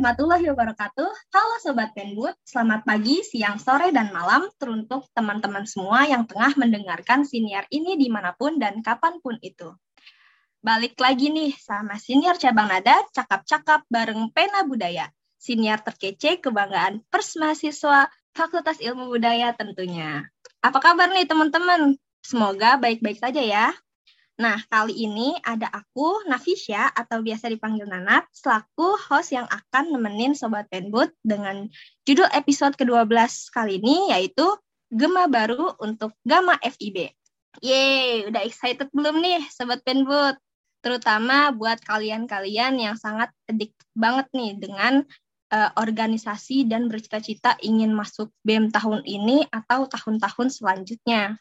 Warahmatullahi wabarakatuh. Halo Sobat Penbut, selamat pagi, siang, sore, dan malam teruntuk teman-teman semua yang tengah mendengarkan siniar ini di mana pun dan kapan pun itu. Balik lagi nih sama siniar cabang nada, cakap-cakap bareng Pena Budaya. Siniar terkece kebanggaan pers mahasiswa Fakultas Ilmu Budaya tentunya. Apa kabar nih teman-teman? Semoga baik-baik saja ya. Nah, kali ini ada aku, Nafisya, atau biasa dipanggil Nanat, selaku host yang akan nemenin Sobat Penbut dengan judul episode ke-12 kali ini, yaitu Gema Baru untuk Gama FIB. Yeay, udah excited belum nih Sobat Penbut? Terutama buat kalian-kalian yang sangat edik banget nih dengan uh, organisasi dan bercita-cita ingin masuk BEM tahun ini atau tahun-tahun selanjutnya.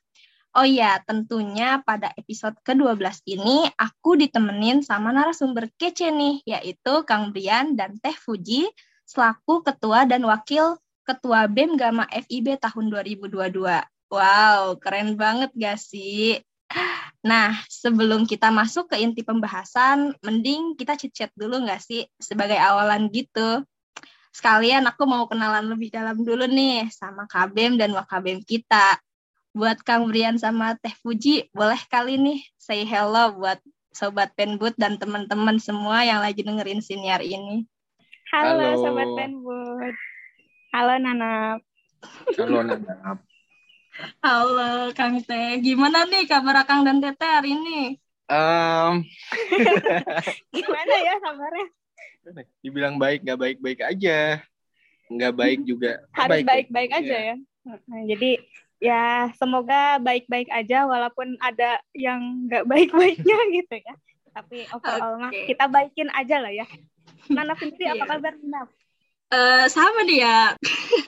Oh iya, tentunya pada episode ke-12 ini aku ditemenin sama narasumber kece nih, yaitu Kang Brian dan Teh Fuji, selaku Ketua dan Wakil Ketua BEM Gama FIB tahun 2022. Wow, keren banget gak sih? Nah, sebelum kita masuk ke inti pembahasan, mending kita chat-chat dulu gak sih sebagai awalan gitu. Sekalian aku mau kenalan lebih dalam dulu nih sama KBM dan Wakabem kita buat Kang Brian sama Teh Fuji, boleh kali nih say hello buat Sobat Penbut dan teman-teman semua yang lagi dengerin siniar ini. Halo, Halo. Sobat Penbut. Halo Nanap. Halo Nanap. Halo Kang Teh. Gimana nih kabar Kang dan Tete hari ini? Um... Gimana ya kabarnya? Dibilang baik, nggak baik-baik aja. Nggak baik juga. Harus baik-baik aja ya. Nah, jadi ya semoga baik-baik aja walaupun ada yang nggak baik-baiknya gitu ya. Tapi overall okay. kita baikin aja lah ya. Nana sendiri apa iya. kabar Nana? Uh, sama dia.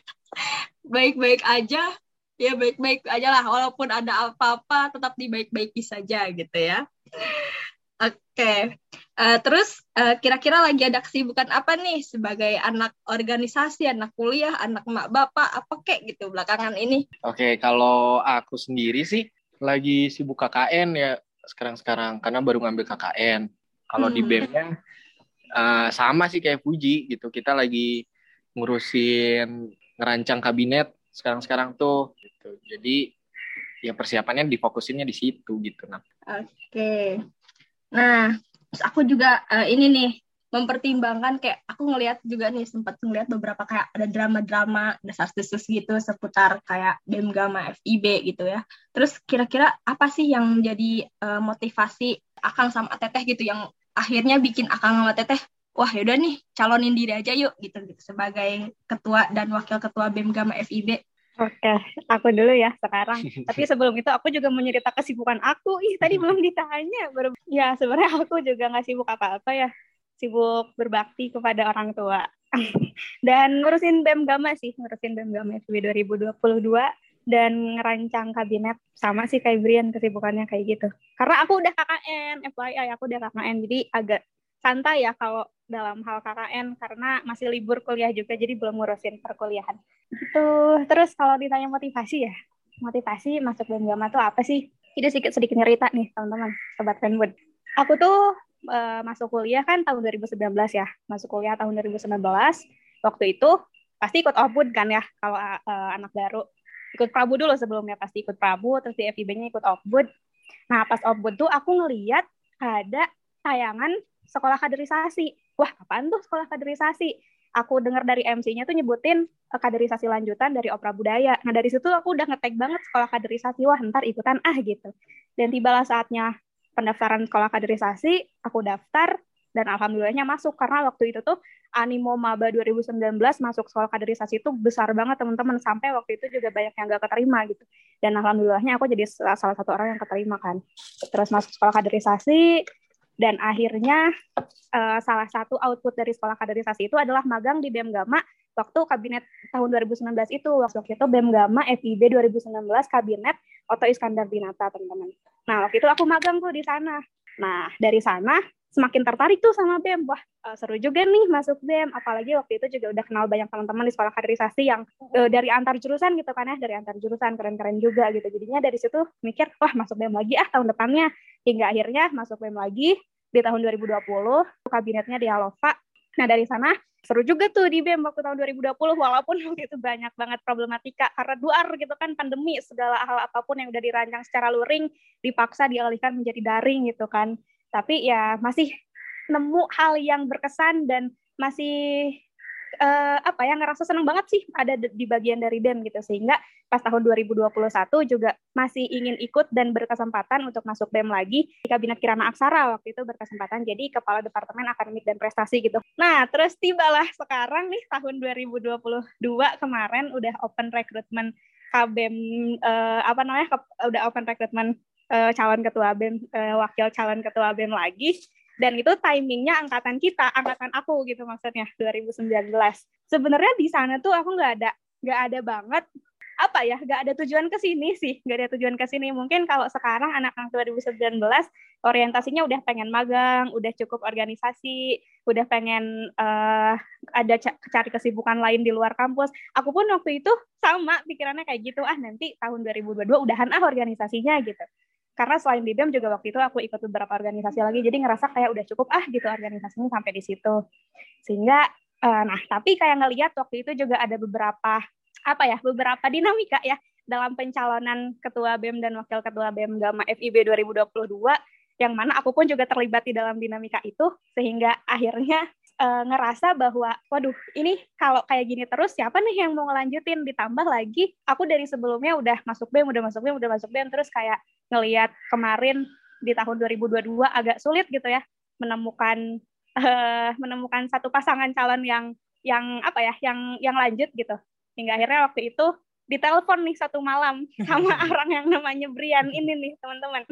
baik-baik aja. Ya baik-baik aja lah walaupun ada apa-apa tetap dibaik-baiki saja gitu ya. Oke. Okay. Uh, terus eh, kira-kira lagi ada kesibukan apa nih sebagai anak organisasi, anak kuliah, anak mak bapak, apa kek gitu belakangan ini? Oke, okay, kalau aku sendiri sih lagi sibuk KKN ya sekarang-sekarang karena baru ngambil KKN. Kalau hmm. di BEM-nya uh, sama sih kayak Fuji gitu. Kita lagi ngurusin ngerancang kabinet sekarang-sekarang tuh gitu. Jadi ya persiapannya difokusinnya di situ gitu nah. Oke. Okay. Nah, Terus aku juga uh, ini nih mempertimbangkan kayak aku ngelihat juga nih sempat ngelihat beberapa kayak ada drama-drama desas-desus gitu seputar kayak BEM Gama FIB gitu ya. Terus kira-kira apa sih yang jadi uh, motivasi Akang sama Teteh gitu yang akhirnya bikin Akang sama Teteh wah yaudah nih calonin diri aja yuk gitu gitu sebagai ketua dan wakil ketua BEM Gama FIB. Oke, aku dulu ya sekarang. Tapi sebelum itu aku juga mau cerita kesibukan aku. Ih, tadi belum ditanya. Ber ya, sebenarnya aku juga nggak sibuk apa-apa ya. Sibuk berbakti kepada orang tua. dan ngurusin BEM Gama sih, ngurusin BEM Gama FB 2022 dan ngerancang kabinet sama sih kayak Brian kesibukannya kayak gitu. Karena aku udah KKN, FYI aku udah KKN jadi agak santai ya kalau dalam hal KKN karena masih libur kuliah juga jadi belum ngurusin perkuliahan. Itu terus kalau ditanya motivasi ya, motivasi masuk Bengama tuh apa sih? Ini sedikit sedikit cerita nih teman-teman, sobat Penwood. Aku tuh uh, masuk kuliah kan tahun 2019 ya, masuk kuliah tahun 2019. Waktu itu pasti ikut Opud kan ya kalau uh, anak baru. Ikut Prabu dulu sebelumnya pasti ikut Prabu, terus di FIB-nya ikut Opud. Nah pas Opud tuh aku ngeliat ada tayangan sekolah kaderisasi. Wah, apaan tuh sekolah kaderisasi? Aku dengar dari MC-nya tuh nyebutin uh, kaderisasi lanjutan dari opera budaya. Nah, dari situ aku udah ngetek banget sekolah kaderisasi. Wah, ntar ikutan ah gitu. Dan tibalah saatnya pendaftaran sekolah kaderisasi, aku daftar dan alhamdulillahnya masuk karena waktu itu tuh animo maba 2019 masuk sekolah kaderisasi itu besar banget teman-teman sampai waktu itu juga banyak yang gak keterima gitu dan alhamdulillahnya aku jadi salah satu orang yang keterima kan terus masuk sekolah kaderisasi dan akhirnya uh, salah satu output dari sekolah kaderisasi itu adalah magang di BEM Gama waktu kabinet tahun 2019 itu waktu itu BEM Gama FIB 2019 kabinet Oto Iskandar Dinata teman-teman. Nah waktu itu aku magang tuh di sana. Nah dari sana semakin tertarik tuh sama BEM. Wah, uh, seru juga nih masuk BEM. Apalagi waktu itu juga udah kenal banyak teman-teman di sekolah kaderisasi yang uh, dari antar jurusan gitu kan ya, dari antar jurusan keren-keren juga gitu. Jadinya dari situ mikir, wah masuk BEM lagi ah tahun depannya. Hingga akhirnya masuk BEM lagi di tahun 2020, kabinetnya di Alova. Nah dari sana seru juga tuh di BEM waktu tahun 2020 walaupun waktu itu banyak banget problematika karena duar gitu kan pandemi segala hal apa pun yang udah dirancang secara luring dipaksa dialihkan menjadi daring gitu kan. Tapi ya masih nemu hal yang berkesan dan masih uh, apa ya ngerasa seneng banget sih ada di bagian dari BEM gitu. Sehingga pas tahun 2021 juga masih ingin ikut dan berkesempatan untuk masuk BEM lagi di Kabinet Kirana Aksara. Waktu itu berkesempatan jadi Kepala Departemen Akademik dan Prestasi gitu. Nah, terus tibalah sekarang nih tahun 2022 kemarin udah open recruitment KBEM uh, apa namanya udah open recruitment uh, calon ketua BEM uh, wakil calon ketua BEM lagi dan itu timingnya angkatan kita angkatan aku gitu maksudnya 2019 sebenarnya di sana tuh aku nggak ada nggak ada banget apa ya nggak ada tujuan ke sini sih nggak ada tujuan ke sini. Mungkin kalau sekarang anak-anak 2019 orientasinya udah pengen magang udah cukup organisasi udah pengen uh, ada cari kesibukan lain di luar kampus. Aku pun waktu itu sama pikirannya kayak gitu ah nanti tahun 2022 udahan ah organisasinya gitu karena selain di BEM juga waktu itu aku ikut beberapa organisasi lagi jadi ngerasa kayak udah cukup ah gitu organisasinya sampai di situ. Sehingga uh, nah tapi kayak ngelihat waktu itu juga ada beberapa apa ya beberapa dinamika ya dalam pencalonan ketua BEM dan wakil ketua BEM Gama FIB 2022 yang mana aku pun juga terlibat di dalam dinamika itu sehingga akhirnya e, ngerasa bahwa waduh ini kalau kayak gini terus siapa nih yang mau ngelanjutin ditambah lagi aku dari sebelumnya udah masuk BEM udah masuk BEM udah masuk BEM terus kayak ngelihat kemarin di tahun 2022 agak sulit gitu ya menemukan uh, menemukan satu pasangan calon yang yang apa ya yang yang lanjut gitu hingga akhirnya waktu itu ditelepon nih satu malam sama orang yang namanya Brian ini nih teman-teman.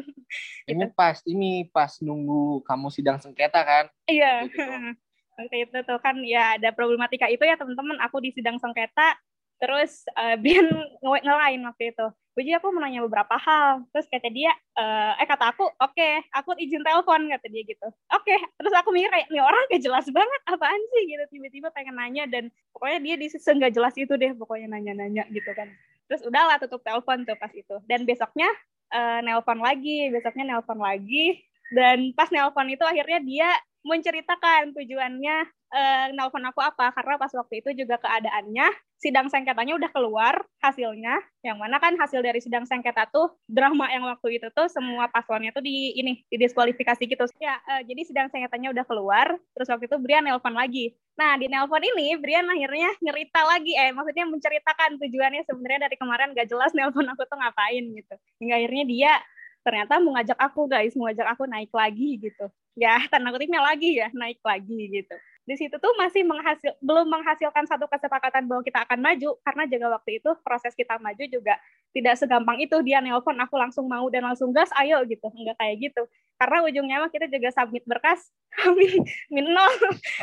Ini gitu. pas ini pas nunggu kamu sidang sengketa kan? Iya. Gitu. Waktu itu tuh kan ya ada problematika itu ya teman-teman. Aku di sidang sengketa terus uh, Brian ngelain waktu itu. Puji aku mau nanya beberapa hal. Terus kata dia, uh, eh kata aku, oke, okay, aku izin telepon kata dia gitu. Oke, okay. terus aku mikir kayak, nih orang gak jelas banget apaan sih gitu. Tiba-tiba pengen nanya dan pokoknya dia di gak jelas itu deh pokoknya nanya-nanya gitu kan. Terus udahlah tutup telepon tuh pas itu. Dan besoknya uh, nelpon lagi, besoknya nelpon lagi. Dan pas nelpon itu akhirnya dia menceritakan tujuannya uh, nelpon aku apa. Karena pas waktu itu juga keadaannya sidang sengketanya udah keluar hasilnya. Yang mana kan hasil dari sidang sengketa tuh drama yang waktu itu tuh semua paslonnya tuh di ini didiskualifikasi gitu. Ya uh, jadi sidang sengketanya udah keluar terus waktu itu Brian nelpon lagi. Nah di nelpon ini Brian akhirnya nyerita lagi. Eh maksudnya menceritakan tujuannya sebenarnya dari kemarin. Gak jelas nelpon aku tuh ngapain gitu. Hingga akhirnya dia ternyata mau ngajak aku guys. Mau ngajak aku naik lagi gitu ya tanda kutipnya lagi ya naik lagi gitu. Di situ tuh masih menghasil belum menghasilkan satu kesepakatan bahwa kita akan maju karena juga waktu itu proses kita maju juga tidak segampang itu. Dia nelpon aku langsung mau dan langsung gas ayo gitu. Enggak kayak gitu. Karena ujungnya mah kita juga submit berkas min, min nol.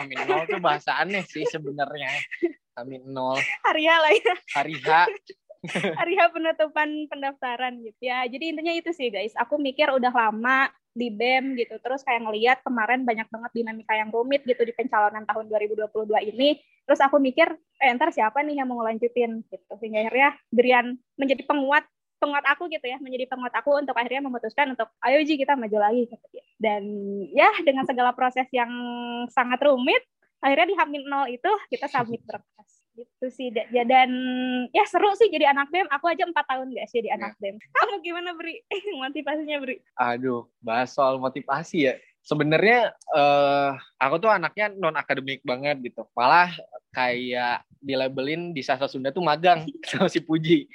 Min nol tuh bahasa aneh sih sebenarnya. Min nol. Hari lah ya. Hari H penutupan pendaftaran gitu ya jadi intinya itu sih guys aku mikir udah lama di BEM gitu. Terus kayak ngeliat kemarin banyak banget dinamika yang rumit gitu di pencalonan tahun 2022 ini. Terus aku mikir, eh ntar siapa nih yang mau ngelanjutin gitu. Sehingga akhirnya Brian menjadi penguat penguat aku gitu ya, menjadi penguat aku untuk akhirnya memutuskan untuk ayo Ji kita maju lagi gitu. Dan ya dengan segala proses yang sangat rumit, akhirnya di Hamil nol itu kita submit berkas gitu sih ya dan ya seru sih jadi anak bem aku aja empat tahun gak sih jadi anak ya. bem kamu gimana beri motivasinya beri aduh bahas soal motivasi ya. Sebenarnya uh, aku tuh anaknya non akademik banget gitu. Malah kayak dilabelin di Sasa Sunda tuh magang sama si Puji.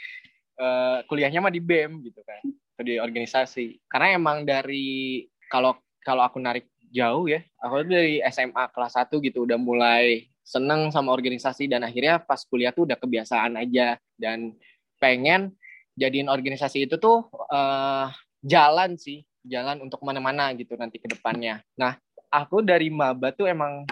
Uh, kuliahnya mah di bem gitu kan atau di organisasi. Karena emang dari kalau kalau aku narik jauh ya aku tuh dari SMA kelas 1 gitu. Udah mulai seneng sama organisasi dan akhirnya pas kuliah tuh udah kebiasaan aja. Dan pengen jadiin organisasi itu tuh uh, jalan sih jalan untuk ke mana-mana gitu nanti ke depannya. Nah aku dari maba tuh emang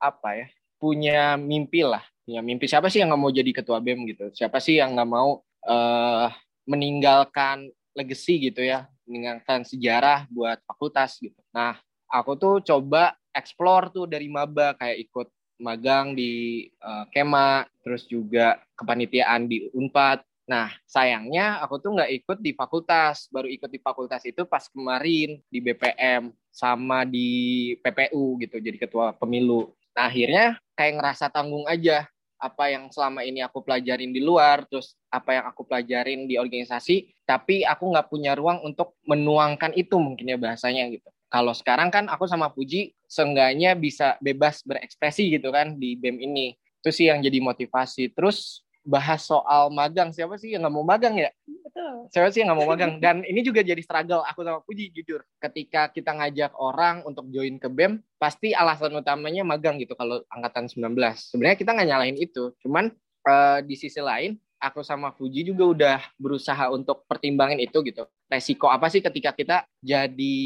apa ya punya mimpi lah. Punya mimpi siapa sih yang nggak mau jadi ketua bem gitu? Siapa sih yang nggak mau uh, meninggalkan legacy gitu ya? Meninggalkan sejarah buat fakultas gitu. Nah aku tuh coba explore tuh dari maba kayak ikut magang di uh, Kema, terus juga kepanitiaan di Unpad. Nah, sayangnya aku tuh nggak ikut di fakultas. Baru ikut di fakultas itu pas kemarin di BPM sama di PPU gitu, jadi ketua pemilu. Nah akhirnya kayak ngerasa tanggung aja apa yang selama ini aku pelajarin di luar, terus apa yang aku pelajarin di organisasi, tapi aku nggak punya ruang untuk menuangkan itu mungkin ya bahasanya gitu. Kalau sekarang kan aku sama Puji seenggaknya bisa bebas berekspresi gitu kan di BEM ini. Itu sih yang jadi motivasi. Terus bahas soal magang. Siapa sih yang nggak mau magang ya? Betul. Siapa sih yang nggak mau magang? Dan ini juga jadi struggle aku sama Puji jujur. Ketika kita ngajak orang untuk join ke bem pasti alasan utamanya magang gitu kalau angkatan 19 sebenarnya kita nggak nyalahin itu. Cuman uh, di sisi lain aku sama Fuji juga udah berusaha untuk pertimbangin itu gitu. Resiko apa sih ketika kita jadi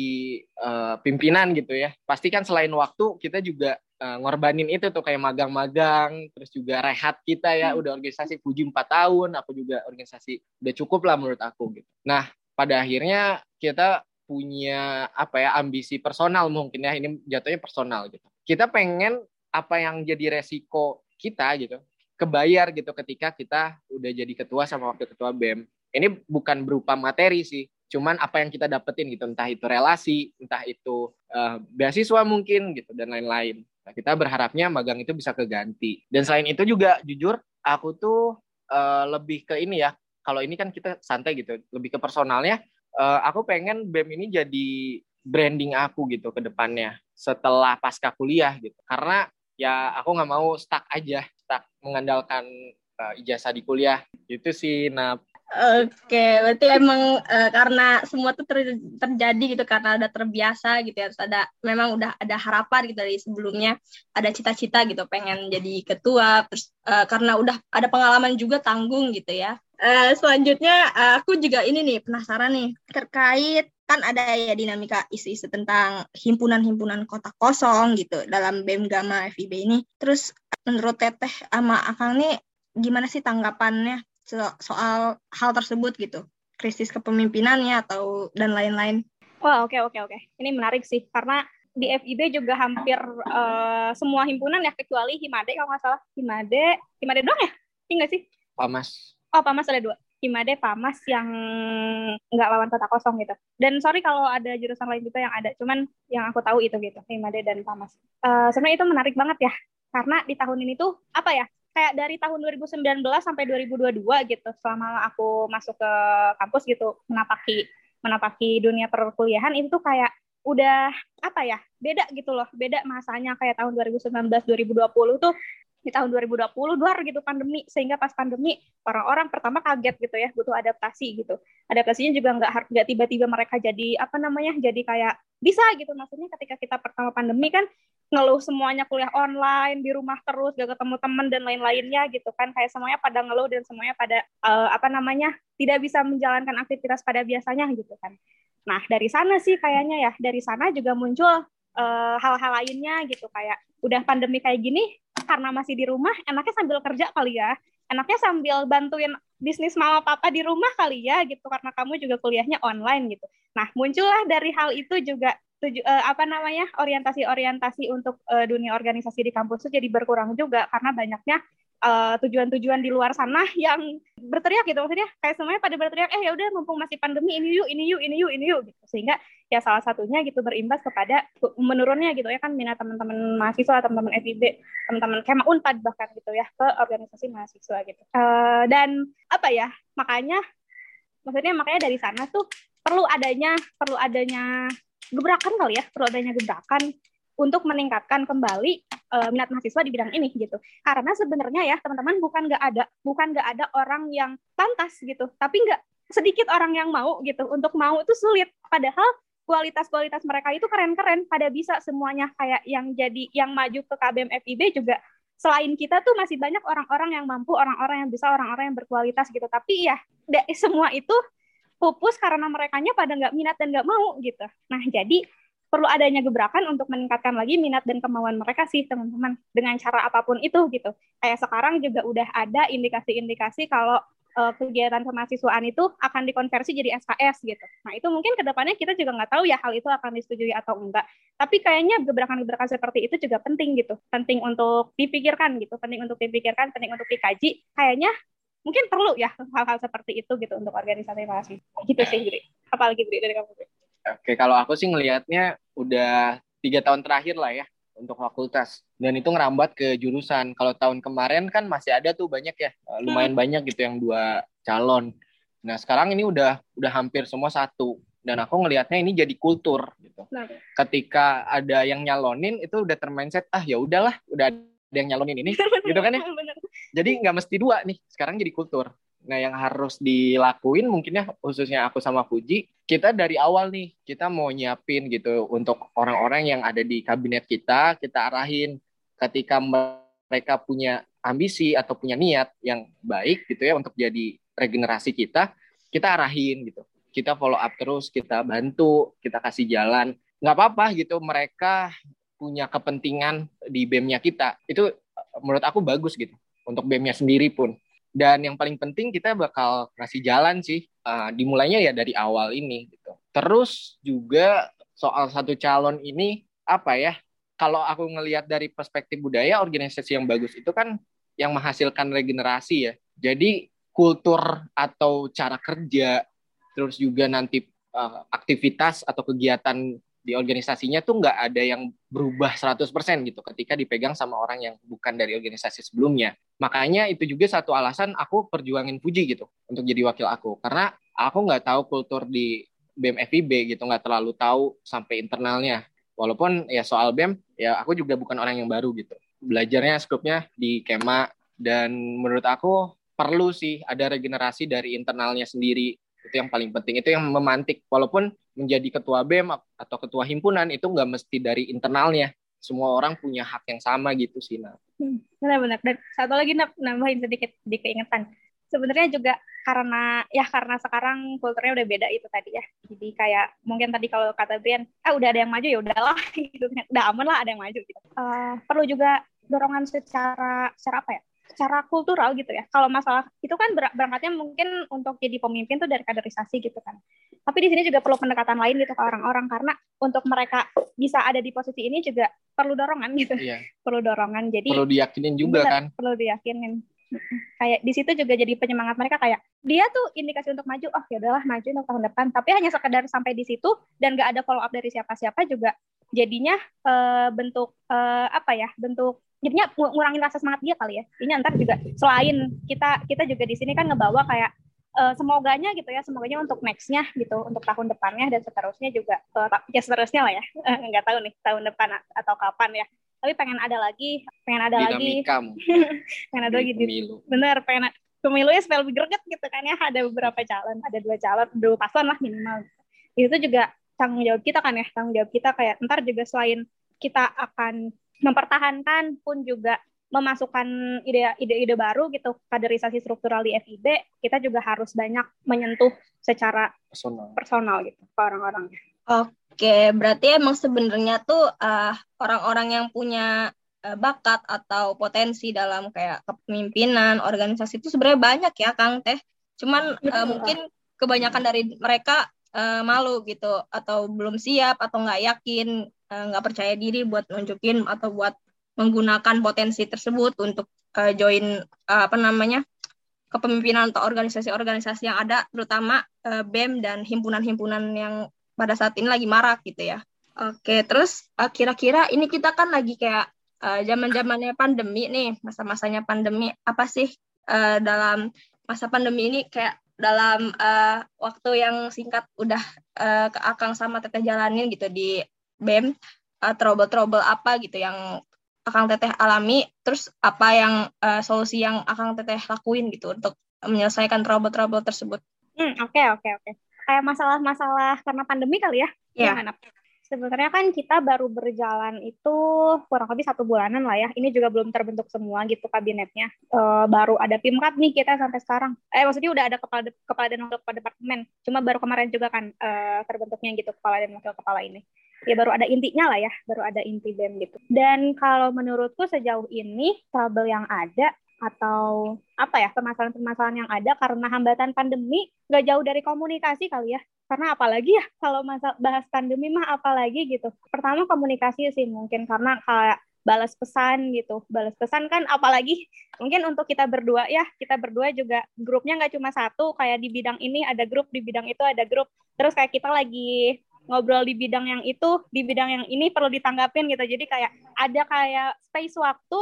uh, pimpinan gitu ya? Pasti kan selain waktu kita juga uh, ngorbanin itu tuh kayak magang-magang, terus juga rehat kita ya, hmm. udah organisasi Fuji 4 tahun, aku juga organisasi udah cukup lah menurut aku gitu. Nah, pada akhirnya kita punya apa ya ambisi personal mungkin ya ini jatuhnya personal gitu. Kita pengen apa yang jadi resiko kita gitu kebayar gitu ketika kita udah jadi ketua sama wakil ketua BEM. Ini bukan berupa materi sih, cuman apa yang kita dapetin gitu, entah itu relasi, entah itu uh, beasiswa mungkin gitu dan lain-lain. Nah, kita berharapnya magang itu bisa keganti. Dan selain itu juga jujur aku tuh uh, lebih ke ini ya. Kalau ini kan kita santai gitu, lebih ke personalnya. Uh, aku pengen BEM ini jadi branding aku gitu ke depannya setelah pasca kuliah gitu. Karena ya aku nggak mau stuck aja, stuck mengandalkan uh, ijazah di kuliah. Itu sih, nah Oke, berarti emang uh, karena semua tuh ter terjadi gitu karena udah terbiasa gitu ya, terus ada memang udah ada harapan gitu dari sebelumnya, ada cita-cita gitu pengen jadi ketua, terus uh, karena udah ada pengalaman juga tanggung gitu ya. Uh, selanjutnya aku juga ini nih penasaran nih terkait kan ada ya dinamika isu-isu tentang himpunan-himpunan kota kosong gitu dalam BEM Gama FIB ini. Terus menurut Teteh sama Akang nih gimana sih tanggapannya soal hal tersebut gitu? Krisis kepemimpinannya atau dan lain-lain? Wah oke okay, oke okay, oke. Okay. ini menarik sih karena di FIB juga hampir uh, semua himpunan ya kecuali Himade kalau nggak salah. Himade Himade doang ya? Tinggal iya sih? Pamas oh Pamas ada dua Himade Pamas yang nggak lawan kota kosong gitu. Dan sorry kalau ada jurusan lain juga yang ada, cuman yang aku tahu itu gitu, Himade dan Pamas. Uh, sebenarnya itu menarik banget ya, karena di tahun ini tuh apa ya? kayak dari tahun 2019 sampai 2022 gitu selama aku masuk ke kampus gitu menapaki menapaki dunia perkuliahan itu kayak udah apa ya beda gitu loh beda masanya kayak tahun 2019 2020 tuh di tahun 2020 luar gitu pandemi. Sehingga pas pandemi orang-orang pertama kaget gitu ya butuh adaptasi gitu. Adaptasinya juga nggak nggak tiba-tiba mereka jadi apa namanya jadi kayak bisa gitu. Maksudnya ketika kita pertama pandemi kan ngeluh semuanya kuliah online di rumah terus gak ketemu teman dan lain-lainnya gitu kan. Kayak semuanya pada ngeluh dan semuanya pada uh, apa namanya tidak bisa menjalankan aktivitas pada biasanya gitu kan. Nah dari sana sih kayaknya ya. Dari sana juga muncul hal-hal uh, lainnya gitu. Kayak udah pandemi kayak gini karena masih di rumah enaknya sambil kerja kali ya. Enaknya sambil bantuin bisnis mama papa di rumah kali ya gitu karena kamu juga kuliahnya online gitu. Nah muncullah dari hal itu juga tuju, uh, apa namanya orientasi-orientasi untuk uh, dunia organisasi di kampus itu jadi berkurang juga karena banyaknya tujuan tujuan-tujuan di luar sana yang berteriak gitu. Maksudnya kayak semuanya pada berteriak eh ya udah mumpung masih pandemi ini yuk ini yuk ini yuk ini yuk. Gitu. Sehingga ya salah satunya gitu berimbas kepada menurunnya gitu ya kan minat teman-teman mahasiswa teman-teman FIB teman-teman kema unpad bahkan gitu ya ke organisasi mahasiswa gitu. Uh, dan apa ya makanya maksudnya makanya dari sana tuh perlu adanya perlu adanya gebrakan kali ya perlu adanya gebrakan untuk meningkatkan kembali uh, minat mahasiswa di bidang ini gitu. Karena sebenarnya ya teman-teman bukan nggak ada bukan nggak ada orang yang pantas gitu, tapi nggak sedikit orang yang mau gitu. Untuk mau itu sulit. Padahal kualitas-kualitas mereka itu keren-keren, pada bisa semuanya kayak yang jadi yang maju ke KBM FIB juga selain kita tuh masih banyak orang-orang yang mampu, orang-orang yang bisa, orang-orang yang berkualitas gitu. Tapi ya semua itu pupus karena mereka pada nggak minat dan nggak mau gitu. Nah jadi perlu adanya gebrakan untuk meningkatkan lagi minat dan kemauan mereka sih teman-teman dengan cara apa pun itu gitu. Kayak sekarang juga udah ada indikasi-indikasi kalau uh, kegiatan kemahasiswaan itu akan dikonversi jadi SKS gitu. Nah itu mungkin ke depannya kita juga nggak tahu ya hal itu akan disetujui atau enggak. Tapi kayaknya gebrakan-gebrakan seperti itu juga penting gitu, penting untuk dipikirkan gitu, penting untuk dipikirkan, penting untuk dikaji. Kayaknya mungkin perlu ya hal-hal seperti itu gitu untuk organisasi mahasiswa. Gitu sih, Giri. Apalagi Giri dari kamu? Oke, kalau aku sih ngelihatnya udah tiga tahun terakhir lah ya untuk fakultas dan itu ngerambat ke jurusan. Kalau tahun kemarin kan masih ada tuh banyak ya, eh, lumayan hmm. banyak gitu yang dua calon. Nah sekarang ini udah udah hampir semua satu dan aku ngelihatnya ini jadi kultur gitu. Nah. Ketika ada yang nyalonin itu udah termindset ah ya udahlah udah ada yang nyalonin ini gitu kan ya. Jadi nggak mesti dua nih sekarang jadi kultur. Nah yang harus dilakuin mungkin ya khususnya aku sama Fuji kita dari awal nih kita mau nyiapin gitu untuk orang-orang yang ada di kabinet kita kita arahin ketika mereka punya ambisi atau punya niat yang baik gitu ya untuk jadi regenerasi kita kita arahin gitu kita follow up terus, kita bantu, kita kasih jalan. Nggak apa-apa gitu, mereka punya kepentingan di BEM-nya kita. Itu menurut aku bagus gitu, untuk BEM-nya sendiri pun. Dan yang paling penting kita bakal kasih jalan sih, uh, dimulainya ya dari awal ini gitu. Terus juga soal satu calon ini, apa ya, kalau aku ngelihat dari perspektif budaya, organisasi yang bagus itu kan yang menghasilkan regenerasi ya. Jadi kultur atau cara kerja terus juga nanti uh, aktivitas atau kegiatan di organisasinya tuh nggak ada yang berubah 100% gitu ketika dipegang sama orang yang bukan dari organisasi sebelumnya. Makanya itu juga satu alasan aku perjuangin Fuji gitu untuk jadi wakil aku. Karena aku nggak tahu kultur di BEM FIB gitu, nggak terlalu tahu sampai internalnya. Walaupun ya soal BEM, ya aku juga bukan orang yang baru gitu. Belajarnya skupnya di Kema, dan menurut aku perlu sih ada regenerasi dari internalnya sendiri itu yang paling penting. Itu yang memantik. Walaupun menjadi ketua BEM atau ketua himpunan itu nggak mesti dari internalnya. Semua orang punya hak yang sama gitu sih nah benar-benar. Dan satu lagi nambahin sedikit di keingetan. Sebenarnya juga karena ya karena sekarang kulturnya udah beda itu tadi ya. Jadi kayak mungkin tadi kalau kata Brian ah udah ada yang maju ya udahlah. Gitu. Udah aman lah ada yang maju gitu. Uh, perlu juga dorongan secara secara apa ya secara kultural gitu ya. Kalau masalah itu kan berangkatnya mungkin untuk jadi pemimpin tuh dari kaderisasi gitu kan. Tapi di sini juga perlu pendekatan lain gitu ke orang-orang karena untuk mereka bisa ada di posisi ini juga perlu dorongan gitu. Iya. perlu dorongan. Jadi perlu diyakinin juga bener, kan. Perlu diyakinin. Kayak di situ juga jadi penyemangat mereka kayak dia tuh indikasi untuk maju. Oh ya udahlah maju untuk tahun depan. Tapi hanya sekedar sampai di situ dan gak ada follow up dari siapa-siapa juga jadinya uh, bentuk uh, apa ya bentuk jadinya ngurangin rasa semangat dia kali ya. Ini ntar juga selain kita kita juga di sini kan ngebawa kayak uh, semoganya gitu ya semoganya untuk nextnya gitu untuk tahun depannya dan seterusnya juga uh, ya seterusnya lah ya. Nggak tahu nih tahun depan atau kapan ya. Tapi pengen ada lagi pengen ada lagi. Pengen ada lagi pemilu. bener pengen pemilunya supaya lebih greget gitu kan ya. Ada beberapa calon ada dua calon dua paslon lah minimal. Itu juga tanggung jawab kita kan ya tanggung jawab kita kayak ntar juga selain kita akan mempertahankan pun juga memasukkan ide-ide baru gitu kaderisasi struktural di FIB kita juga harus banyak menyentuh secara personal, personal gitu ke orang-orang. Oke, berarti emang sebenarnya tuh uh, orang-orang yang punya uh, bakat atau potensi dalam kayak kepemimpinan organisasi itu sebenarnya banyak ya Kang Teh. Cuman uh, mungkin kebanyakan dari mereka uh, malu gitu atau belum siap atau nggak yakin nggak uh, percaya diri buat nunjukin atau buat menggunakan potensi tersebut untuk uh, join uh, apa namanya kepemimpinan atau organisasi-organisasi yang ada terutama uh, BEM dan himpunan-himpunan yang pada saat ini lagi marak gitu ya. Oke, terus uh, kira-kira ini kita kan lagi kayak zaman-zamannya pandemi nih, masa-masanya pandemi apa sih uh, dalam masa pandemi ini kayak dalam uh, waktu yang singkat udah uh, ke Akang sama Teteh jalanin gitu di BEM uh, trouble-trouble apa gitu yang Akang Teteh alami, terus apa yang uh, solusi yang Akang Teteh lakuin gitu untuk menyelesaikan trouble-trouble tersebut. Hmm, oke okay, oke okay, oke. Okay. Kayak masalah-masalah karena pandemi kali ya? Iya. Yeah. Sebenarnya kan kita baru berjalan itu kurang lebih satu bulanan lah ya. Ini juga belum terbentuk semua gitu kabinetnya. E, baru ada pimkat nih kita sampai sekarang. Eh maksudnya udah ada kepala kepala dan wakil kepala departemen. Cuma baru kemarin juga kan e, terbentuknya gitu kepala dan wakil kepala ini ya baru ada intinya lah ya, baru ada inti BEM gitu. Dan kalau menurutku sejauh ini trouble yang ada atau apa ya permasalahan-permasalahan yang ada karena hambatan pandemi nggak jauh dari komunikasi kali ya. Karena apalagi ya kalau masa bahas pandemi mah apalagi gitu. Pertama komunikasi sih mungkin karena kayak balas pesan gitu. Balas pesan kan apalagi mungkin untuk kita berdua ya kita berdua juga grupnya nggak cuma satu kayak di bidang ini ada grup di bidang itu ada grup. Terus kayak kita lagi ngobrol di bidang yang itu, di bidang yang ini perlu ditanggapin gitu. Jadi kayak ada kayak space waktu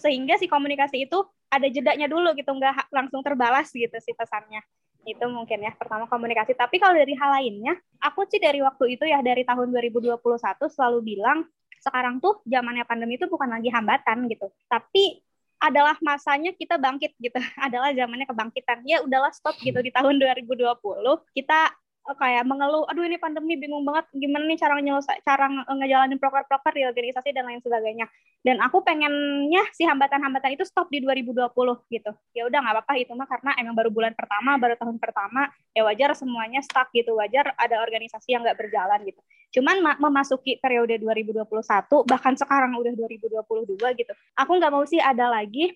sehingga si komunikasi itu ada jedanya dulu gitu, nggak langsung terbalas gitu si pesannya. Itu mungkin ya pertama komunikasi. Tapi kalau dari hal lainnya, aku sih dari waktu itu ya dari tahun 2021 selalu bilang sekarang tuh zamannya pandemi itu bukan lagi hambatan gitu, tapi adalah masanya kita bangkit gitu. adalah zamannya kebangkitan. Ya udahlah stop gitu di tahun 2020. Kita kayak mengeluh, aduh ini pandemi bingung banget gimana nih cara nyelesai, cara ngejalanin proker-proker di organisasi dan lain sebagainya. Dan aku pengennya si hambatan-hambatan itu stop di 2020 gitu. Ya udah nggak apa-apa itu mah karena emang baru bulan pertama, baru tahun pertama, ya wajar semuanya stuck gitu, wajar ada organisasi yang nggak berjalan gitu. Cuman memasuki periode 2021, bahkan sekarang udah 2022 gitu, aku nggak mau sih ada lagi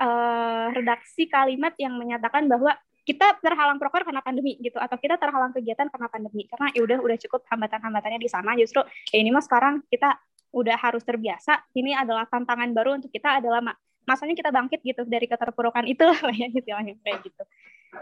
uh, redaksi kalimat yang menyatakan bahwa kita terhalang proker karena pandemi gitu atau kita terhalang kegiatan karena pandemi. Karena ya udah udah cukup hambatan-hambatannya di sana. Justru ya ini mah sekarang kita udah harus terbiasa. Ini adalah tantangan baru untuk kita adalah masanya kita bangkit gitu dari keterpurukan itu lah ya gitu kayak gitu.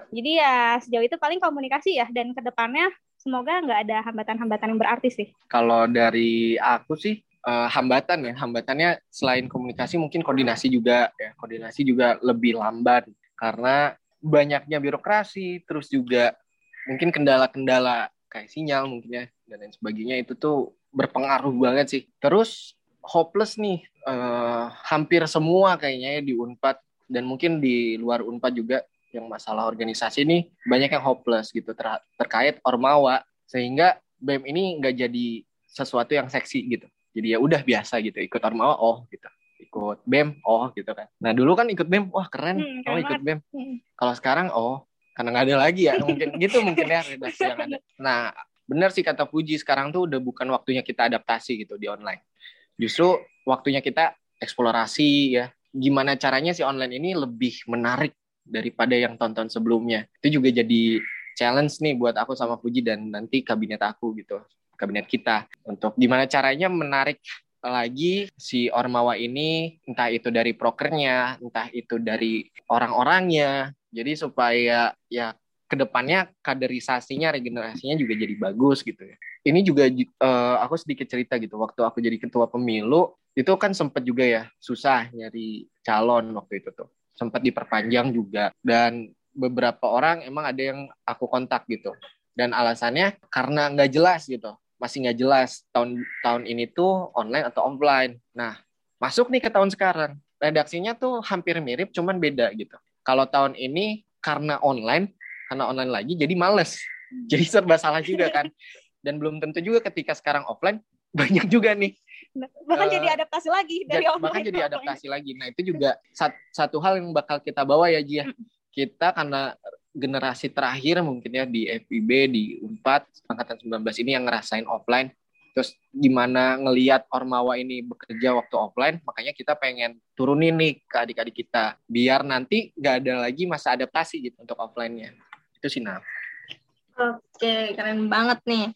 Jadi ya sejauh itu paling komunikasi ya dan ke depannya semoga nggak ada hambatan-hambatan yang berarti sih. Kalau dari aku sih uh, hambatan ya. Hambatannya selain komunikasi mungkin koordinasi juga ya. Koordinasi juga lebih lambat karena banyaknya birokrasi, terus juga mungkin kendala-kendala kayak sinyal mungkin ya dan lain sebagainya itu tuh berpengaruh banget sih. Terus hopeless nih uh, hampir semua kayaknya ya di Unpad dan mungkin di luar Unpad juga yang masalah organisasi ini banyak yang hopeless gitu ter terkait ormawa sehingga BEM ini nggak jadi sesuatu yang seksi gitu. Jadi ya udah biasa gitu ikut ormawa oh gitu ikut BEM oh gitu kan. Nah dulu kan ikut BEM wah keren. Hmm, oh ikut BEM. Hmm. kalau sekarang oh karena nggak ada lagi ya mungkin gitu mungkin ya redaksi yang ada. Nah benar sih kata Puji sekarang tuh udah bukan waktunya kita adaptasi gitu di online. Justru waktunya kita eksplorasi ya. Gimana caranya si online ini lebih menarik daripada yang tonton sebelumnya? Itu juga jadi challenge nih buat aku sama Puji dan nanti kabinet aku gitu kabinet kita. Untuk gimana caranya menarik lagi si Ormawa ini entah itu dari prokernya, entah itu dari orang-orangnya. Jadi supaya ya ke depannya kaderisasinya, regenerasinya juga jadi bagus gitu ya. Ini juga uh, aku sedikit cerita gitu. Waktu aku jadi ketua pemilu itu kan sempat juga ya susah nyari calon waktu itu tuh. Sempat diperpanjang juga dan beberapa orang emang ada yang aku kontak gitu. Dan alasannya karena nggak jelas gitu masih nggak jelas tahun tahun ini tuh online atau offline. Nah, masuk nih ke tahun sekarang. Redaksinya tuh hampir mirip, cuman beda gitu. Kalau tahun ini karena online, karena online lagi, jadi males. Jadi serba salah juga kan. Dan belum tentu juga ketika sekarang offline, banyak juga nih. Nah, bahkan uh, jadi adaptasi lagi dari online. Bahkan jadi adaptasi lagi. Nah, itu juga satu hal yang bakal kita bawa ya, Jia. Kita karena generasi terakhir mungkin ya di FIB di Unpad angkatan 19 ini yang ngerasain offline. Terus gimana ngelihat Ormawa ini bekerja waktu offline makanya kita pengen turunin nih ke adik-adik kita. Biar nanti nggak ada lagi masa adaptasi gitu untuk offline-nya. Itu sih nah Oke, keren banget nih.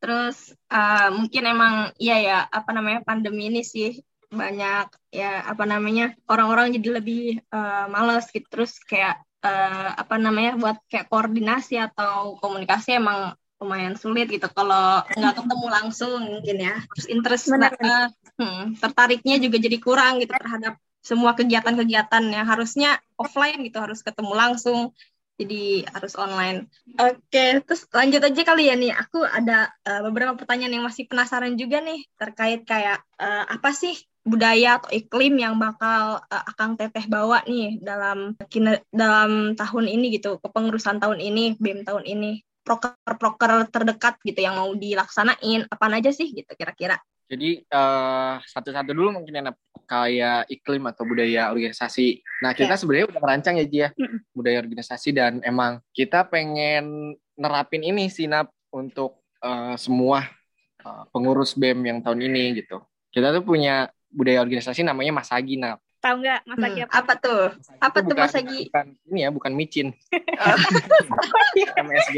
Terus uh, mungkin emang iya ya apa namanya pandemi ini sih banyak ya apa namanya orang-orang jadi lebih uh, males gitu. Terus kayak uh, apa namanya buat kayak koordinasi atau komunikasi emang lumayan sulit gitu kalau nggak ketemu langsung mungkin ya terus interest Benar, uh, hmm, tertariknya juga jadi kurang gitu terhadap semua kegiatan-kegiatan yang harusnya offline gitu harus ketemu langsung jadi harus online. Oke, terus lanjut aja kali ya nih. Aku ada uh, beberapa pertanyaan yang masih penasaran juga nih terkait kayak uh, apa sih budaya atau iklim yang bakal uh, Akang Teteh bawa nih dalam kine, dalam tahun ini gitu, kepengurusan tahun ini, BEM tahun ini, proker-proker terdekat gitu yang mau dilaksanain, apa aja sih gitu kira-kira? Jadi uh, satu-satu dulu mungkin enak kayak iklim atau budaya organisasi. Nah kita yeah. sebenarnya udah merancang ya Ji ya budaya organisasi dan emang kita pengen nerapin ini sinap untuk uh, semua uh, pengurus BEM yang tahun ini gitu. Kita tuh punya budaya organisasi namanya Masagi nah tahu nggak Masagi hmm, apa? apa tuh? Masagi apa tuh Masagi bukan ini ya bukan micin. MSG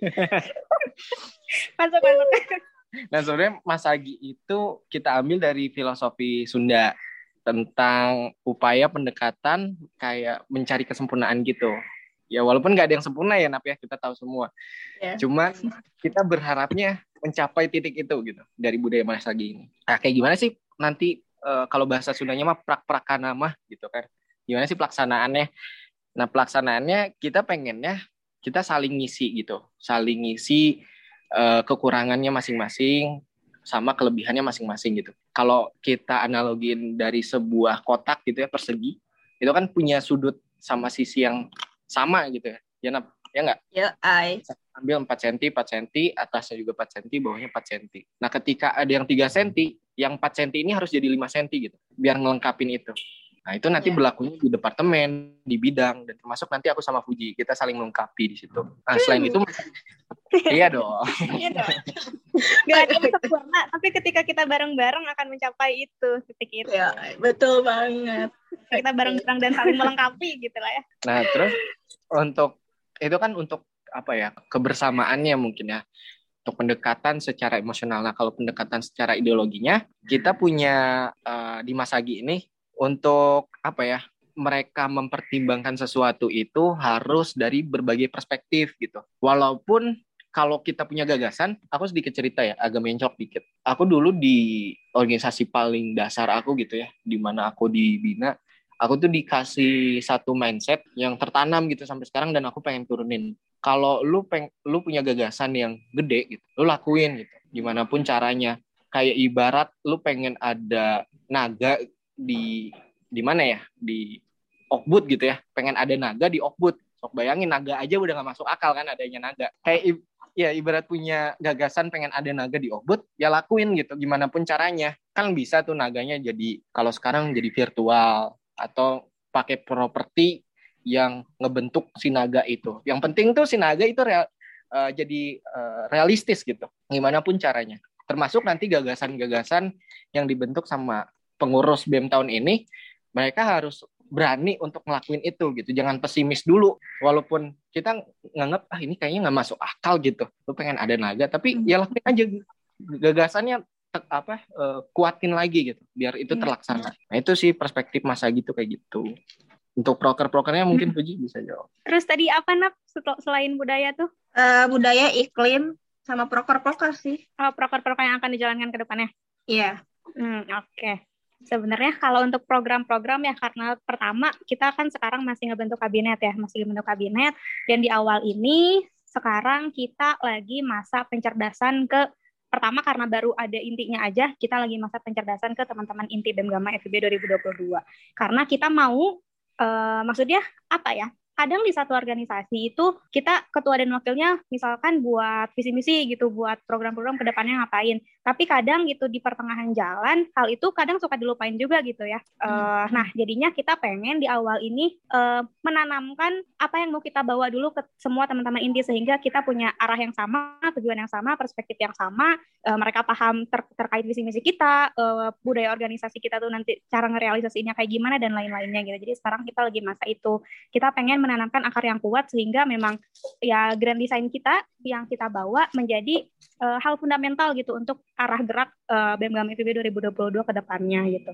masuk masuk. Nah sebenarnya Masagi itu kita ambil dari filosofi Sunda tentang upaya pendekatan kayak mencari kesempurnaan gitu. Ya walaupun nggak ada yang sempurna ya Nap ya. Kita tahu semua. Yeah. cuman kita berharapnya mencapai titik itu gitu dari budaya Masagi ini. Nah kayak gimana sih nanti uh, kalau bahasa Sundanya mah prak-prakana mah gitu kan. Gimana sih pelaksanaannya? Nah pelaksanaannya kita pengennya kita saling ngisi gitu. Saling ngisi uh, kekurangannya masing-masing sama kelebihannya masing-masing gitu. Kalau kita analogin dari sebuah kotak gitu ya persegi itu kan punya sudut sama sisi yang sama gitu ya. Ya nap? Ya nggak? Ya I. Ambil 4 cm 4 cm atasnya juga 4 cm bawahnya 4 cm nah ketika ada yang 3 cm yang 4 cm ini harus jadi 5 cm gitu biar ngelengkapin itu Nah, itu nanti yeah. berlakunya di departemen, di bidang, dan termasuk nanti aku sama Fuji, kita saling melengkapi di situ. Nah, selain itu, iya dong. Iya dong. Gak ada yang sempurna, tapi ketika kita bareng-bareng akan mencapai itu, titik itu. Ya, betul banget. Kita bareng-bareng dan saling melengkapi gitu lah ya. Nah, terus untuk, itu kan untuk apa ya, kebersamaannya mungkin ya untuk pendekatan secara emosional. Nah, kalau pendekatan secara ideologinya, kita punya uh, di Masagi ini untuk apa ya mereka mempertimbangkan sesuatu itu harus dari berbagai perspektif gitu. Walaupun kalau kita punya gagasan, aku sedikit cerita ya, agak mencok dikit. Aku dulu di organisasi paling dasar aku gitu ya, di mana aku dibina, aku tuh dikasih satu mindset yang tertanam gitu sampai sekarang dan aku pengen turunin. Kalau lu peng, lu punya gagasan yang gede gitu, lu lakuin gitu, gimana pun caranya. Kayak ibarat lu pengen ada naga di di mana ya? Di Okbud gitu ya. Pengen ada naga di Okbud sok bayangin naga aja udah gak masuk akal kan adanya naga. Kayak ya ibarat punya gagasan pengen ada naga di Okbud ya lakuin gitu. Gimana pun caranya. Kan bisa tuh naganya jadi kalau sekarang jadi virtual atau pakai properti yang ngebentuk si naga itu. Yang penting tuh si naga itu real, uh, jadi uh, realistis gitu gimana pun caranya. Termasuk nanti gagasan-gagasan yang dibentuk sama pengurus BEM tahun ini mereka harus berani untuk ngelakuin itu gitu. Jangan pesimis dulu walaupun kita nganggap ah ini kayaknya nggak masuk akal gitu. Lu pengen ada naga tapi hmm. ya lakuin aja gagasannya apa uh, kuatin lagi gitu biar itu hmm. terlaksana nah itu sih perspektif masa gitu kayak gitu untuk proker-prokernya mungkin hmm. Puji bisa jawab terus tadi apa nak selain budaya tuh uh, budaya iklim sama proker-proker sih oh, proker-proker yang akan dijalankan ke depannya iya yeah. hmm, oke okay. Sebenarnya kalau untuk program-program ya karena pertama kita kan sekarang masih ngebentuk kabinet ya, masih ngebentuk kabinet dan di awal ini sekarang kita lagi masa pencerdasan ke pertama karena baru ada intinya aja kita lagi masa pencerdasan ke teman-teman inti BEM Gama FIB 2022. Karena kita mau uh, maksudnya apa ya? kadang di satu organisasi itu kita ketua dan wakilnya misalkan buat visi misi gitu buat program-program ke depannya ngapain tapi kadang gitu di pertengahan jalan hal itu kadang suka dilupain juga gitu ya. Hmm. uh, nah jadinya kita pengen di awal ini uh, menanamkan apa yang mau kita bawa dulu ke semua teman-teman inti sehingga kita punya arah yang sama tujuan yang sama perspektif yang sama uh, mereka paham ter terkait visi misi kita uh, budaya organisasi kita tuh nanti cara ngerealisasinya kayak gimana dan lain-lainnya gitu. Jadi sekarang kita lagi masa itu. Kita pengen menanamkan akar yang kuat sehingga memang ya grand design kita yang kita bawa menjadi uh, hal fundamental gitu untuk arah gerak uh, BMGAM FIB 2022 ke depannya gitu.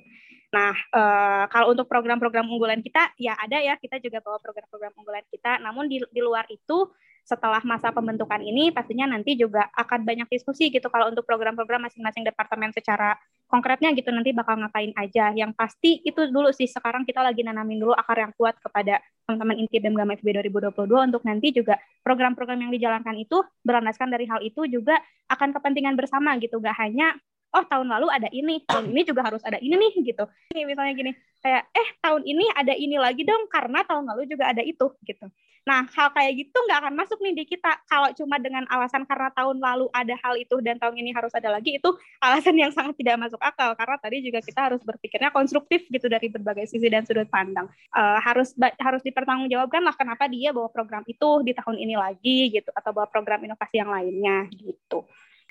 Nah, uh, kalau untuk program-program unggulan kita ya ada ya, kita juga bawa program-program unggulan kita. Namun di, di luar itu setelah masa pembentukan ini pastinya nanti juga akan banyak diskusi gitu kalau untuk program-program masing-masing departemen secara konkretnya gitu nanti bakal ngapain aja. Yang pasti itu dulu sih sekarang kita lagi nanamin dulu akar yang kuat kepada teman-teman inti BEM Gama FB 2022 untuk nanti juga program-program yang dijalankan itu berlandaskan dari hal itu juga akan kepentingan bersama gitu. Gak hanya oh tahun lalu ada ini tahun ini juga harus ada ini nih gitu. Ini misalnya gini kayak eh tahun ini ada ini lagi dong karena tahun lalu juga ada itu gitu nah hal kayak gitu nggak akan masuk nih di kita. Kalau cuma dengan alasan karena tahun lalu ada hal itu dan tahun ini harus ada lagi itu alasan yang sangat tidak masuk akal. Karena tadi juga kita harus berpikirnya konstruktif gitu dari berbagai sisi dan sudut pandang. Uh, harus harus dipertanggungjawabkan lah kenapa dia bawa program itu di tahun ini lagi gitu atau bawa program inovasi yang lainnya gitu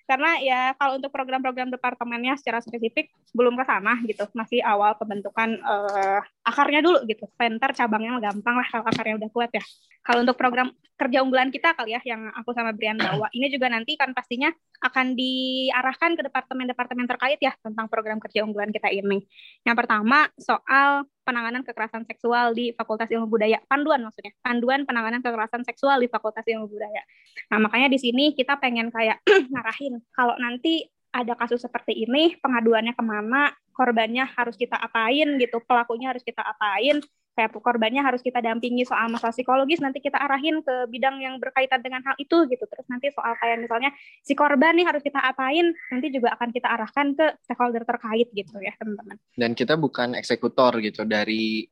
karena ya kalau untuk program-program departemennya secara spesifik belum ke sana gitu. Masih awal pembentukan uh, akarnya dulu gitu. Center cabangnya gampang lah kalau akarnya udah kuat ya. Kalau untuk program kerja unggulan kita kali ya yang aku sama Brian bawa ini juga nanti kan pastinya akan diarahkan ke departemen-departemen terkait ya tentang program kerja unggulan kita ini. Yang pertama soal penanganan kekerasan seksual di Fakultas Ilmu Budaya. Panduan maksudnya, panduan penanganan kekerasan seksual di Fakultas Ilmu Budaya. Nah, makanya di sini kita pengen kayak ngarahin kalau nanti ada kasus seperti ini, pengaduannya ke mana, korbannya harus kita apain gitu, pelakunya harus kita apain, kayak korbannya harus kita dampingi soal masalah psikologis nanti kita arahin ke bidang yang berkaitan dengan hal itu gitu. Terus nanti soal kayak misalnya si korban nih harus kita apain nanti juga akan kita arahkan ke stakeholder terkait gitu ya teman-teman. Dan kita bukan eksekutor gitu. Dari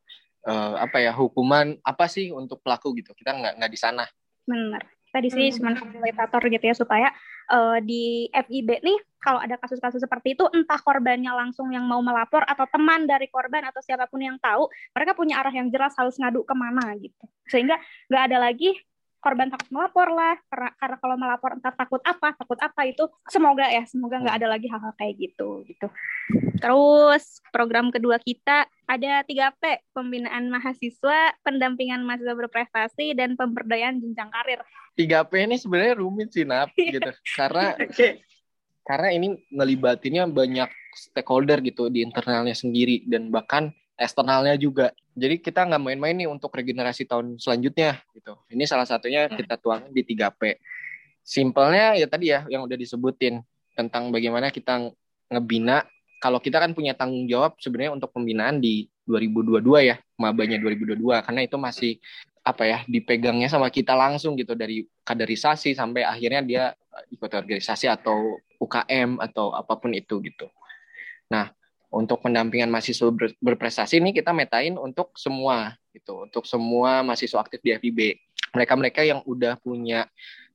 uh, apa ya hukuman apa sih untuk pelaku gitu. Kita nggak nggak di sana. Benar kita di sini hmm. cuma fasilitator gitu ya supaya uh, di FIB nih kalau ada kasus-kasus seperti itu entah korbannya langsung yang mau melapor atau teman dari korban atau siapa pun yang tahu mereka punya arah yang jelas harus ngadu ke mana gitu. Sehingga nggak ada lagi korban takut melapor lah karena, karena kalau melapor entah takut apa takut apa itu semoga ya semoga nggak ada lagi hal-hal kayak gitu gitu. Terus program kedua kita ada 3P pembinaan mahasiswa pendampingan mahasiswa berprestasi dan pemberdayaan jenjang karir 3P ini sebenarnya rumit sih Nap gitu karena okay. karena ini ngelibatinnya banyak stakeholder gitu di internalnya sendiri dan bahkan eksternalnya juga. Jadi kita nggak main-main nih untuk regenerasi tahun selanjutnya gitu. Ini salah satunya hmm. kita tuangin di 3P. Simpelnya ya tadi ya yang udah disebutin tentang bagaimana kita ngebina kalau kita kan punya tanggung jawab sebenarnya untuk pembinaan di 2022 ya, mabanya 2022 karena itu masih apa ya dipegangnya sama kita langsung gitu dari kaderisasi sampai akhirnya dia ikut organisasi atau UKM atau apa pun itu gitu. Nah, untuk pendampingan mahasiswa ber, berprestasi ini kita metain untuk semua gitu, untuk semua mahasiswa aktif di FIB. Mereka-mereka yang udah punya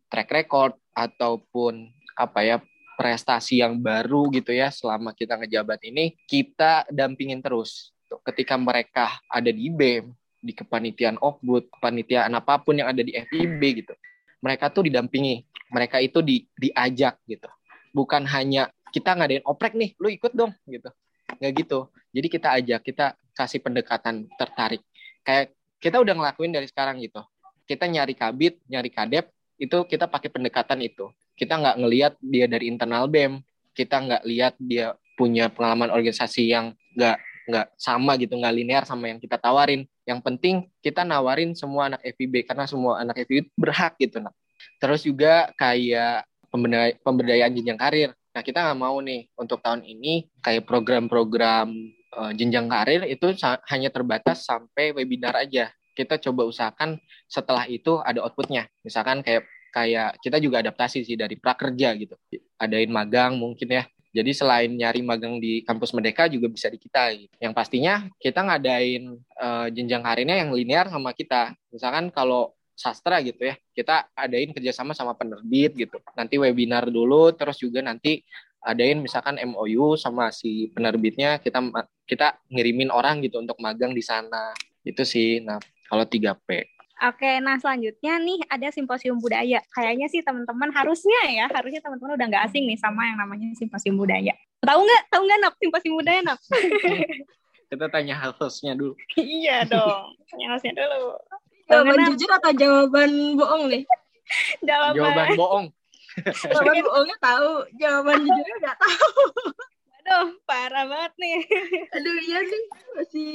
track record ataupun apa ya prestasi yang baru gitu ya selama kita ngejabat ini kita dampingin terus. Ketika mereka ada di BEM, di kepanitiaan Okbud, kepanitiaan apa pun yang ada di FIB gitu. Mereka tuh didampingi, mereka itu di, diajak gitu. Bukan hanya kita ngadain oprek nih, lu ikut dong gitu nggak gitu jadi kita ajak kita kasih pendekatan tertarik kayak kita udah ngelakuin dari sekarang gitu kita nyari kabit nyari kadep itu kita pakai pendekatan itu kita nggak ngelihat dia dari internal bem kita nggak lihat dia punya pengalaman organisasi yang nggak nggak sama gitu nggak linear sama yang kita tawarin yang penting kita nawarin semua anak FIB karena semua anak FIB berhak gitu nah terus juga kayak pemberdayaan jenjang karir Nah, kita nggak mau nih untuk tahun ini kayak program-program uh, jenjang karir itu hanya terbatas sampai webinar aja. Kita coba usahakan setelah itu ada outputnya. Misalkan kayak kayak kita juga adaptasi sih dari prakerja gitu. Adain magang mungkin ya. Jadi selain nyari magang di kampus Merdeka juga bisa di kita. Gitu. Yang pastinya kita ngadain uh, jenjang karirnya yang linear sama kita. Misalkan kalau sastra gitu ya kita adain kerjasama sama penerbit gitu nanti webinar dulu terus juga nanti adain misalkan MOU sama si penerbitnya kita kita ngirimin orang gitu untuk magang di sana itu sih nah kalau 3P Oke, nah selanjutnya nih ada simposium budaya. Kayaknya sih teman-teman harusnya ya, harusnya teman-teman udah nggak asing nih sama yang namanya simposium budaya. Tahu nggak? Tahu nggak nak simposium budaya nak? Kita tanya hostnya dulu. iya dong, tanya hostnya dulu. Jawaban jujur atau jawaban bohong nih? jawaban. Jawaban bohong. jawaban bohongnya tahu, jawaban jujurnya nggak tahu. Aduh, parah banget nih. Aduh iya nih, masih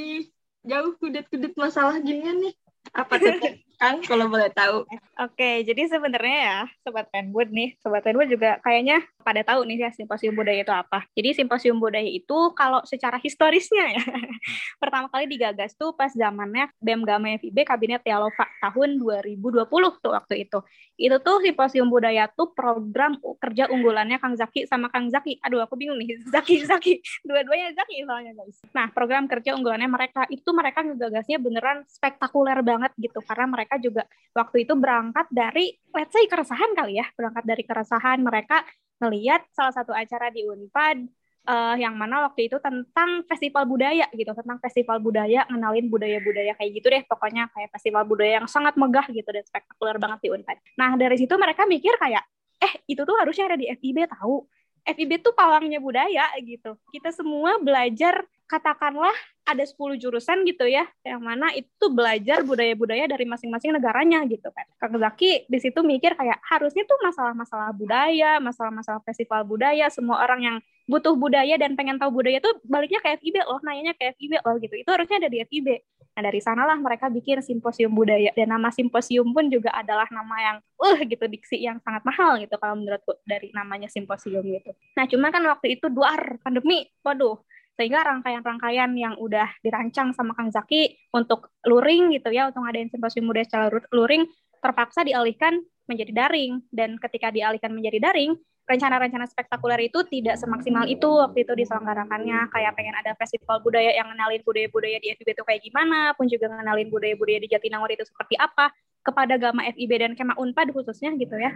jauh kudet-kudet masalah ginian nih. Apa tuh? Kang kalau boleh tahu. Oke, jadi sebenarnya ya sobat Penwood nih, sobat Penwood juga kayaknya pada tahu nih ya simposium budaya itu apa. Jadi simposium budaya itu kalau secara historisnya ya, pertama kali digagas tuh pas zamannya BEM Gama FIB Kabinet Yalova tahun 2020 tuh waktu itu. Itu tuh simposium budaya tuh program kerja unggulannya Kang Zaki sama Kang Zaki. Aduh aku bingung nih, Zaki Zaki. Dua-duanya Zaki soalnya guys. Nah, program kerja unggulannya mereka itu mereka ngegagasnya beneran spektakuler banget gitu karena mereka mereka juga waktu itu berangkat dari let's say keresahan kali ya berangkat dari keresahan mereka melihat salah satu acara di Unpad uh, yang mana waktu itu tentang festival budaya gitu tentang festival budaya ngenalin budaya-budaya kayak gitu deh pokoknya kayak festival budaya yang sangat megah gitu dan spektakuler banget di Unpad nah dari situ mereka mikir kayak eh itu tuh harusnya ada di FIB tahu FIB tuh pawangnya budaya gitu. Kita semua belajar katakanlah ada 10 jurusan gitu ya, yang mana itu belajar budaya-budaya dari masing-masing negaranya gitu kan. Kang Zaki di situ mikir kayak harusnya tuh masalah-masalah budaya, masalah-masalah festival budaya, semua orang yang butuh budaya dan pengen tahu budaya tuh baliknya ke FIB loh, nanyanya ke FIB loh gitu. Itu harusnya ada di FIB. Nah dari sanalah mereka bikin simposium budaya dan nama simposium pun juga adalah nama yang uh gitu diksi yang sangat mahal gitu kalau menurutku dari namanya simposium gitu. Nah cuma kan waktu itu duar pandemi, waduh sehingga rangkaian-rangkaian yang udah dirancang sama Kang Zaki untuk luring gitu ya untuk ngadain simposium muda secara luring terpaksa dialihkan menjadi daring. Dan ketika dialihkan menjadi daring rencana-rencana spektakuler itu tidak semaksimal itu waktu itu diselenggarakannya. Kayak pengen ada festival budaya yang ngenalin budaya-budaya di FIB itu kayak gimana pun juga ngenalin budaya-budaya di Jatinangor itu seperti apa kepada Gama FIB dan Kema Unpad khususnya gitu ya.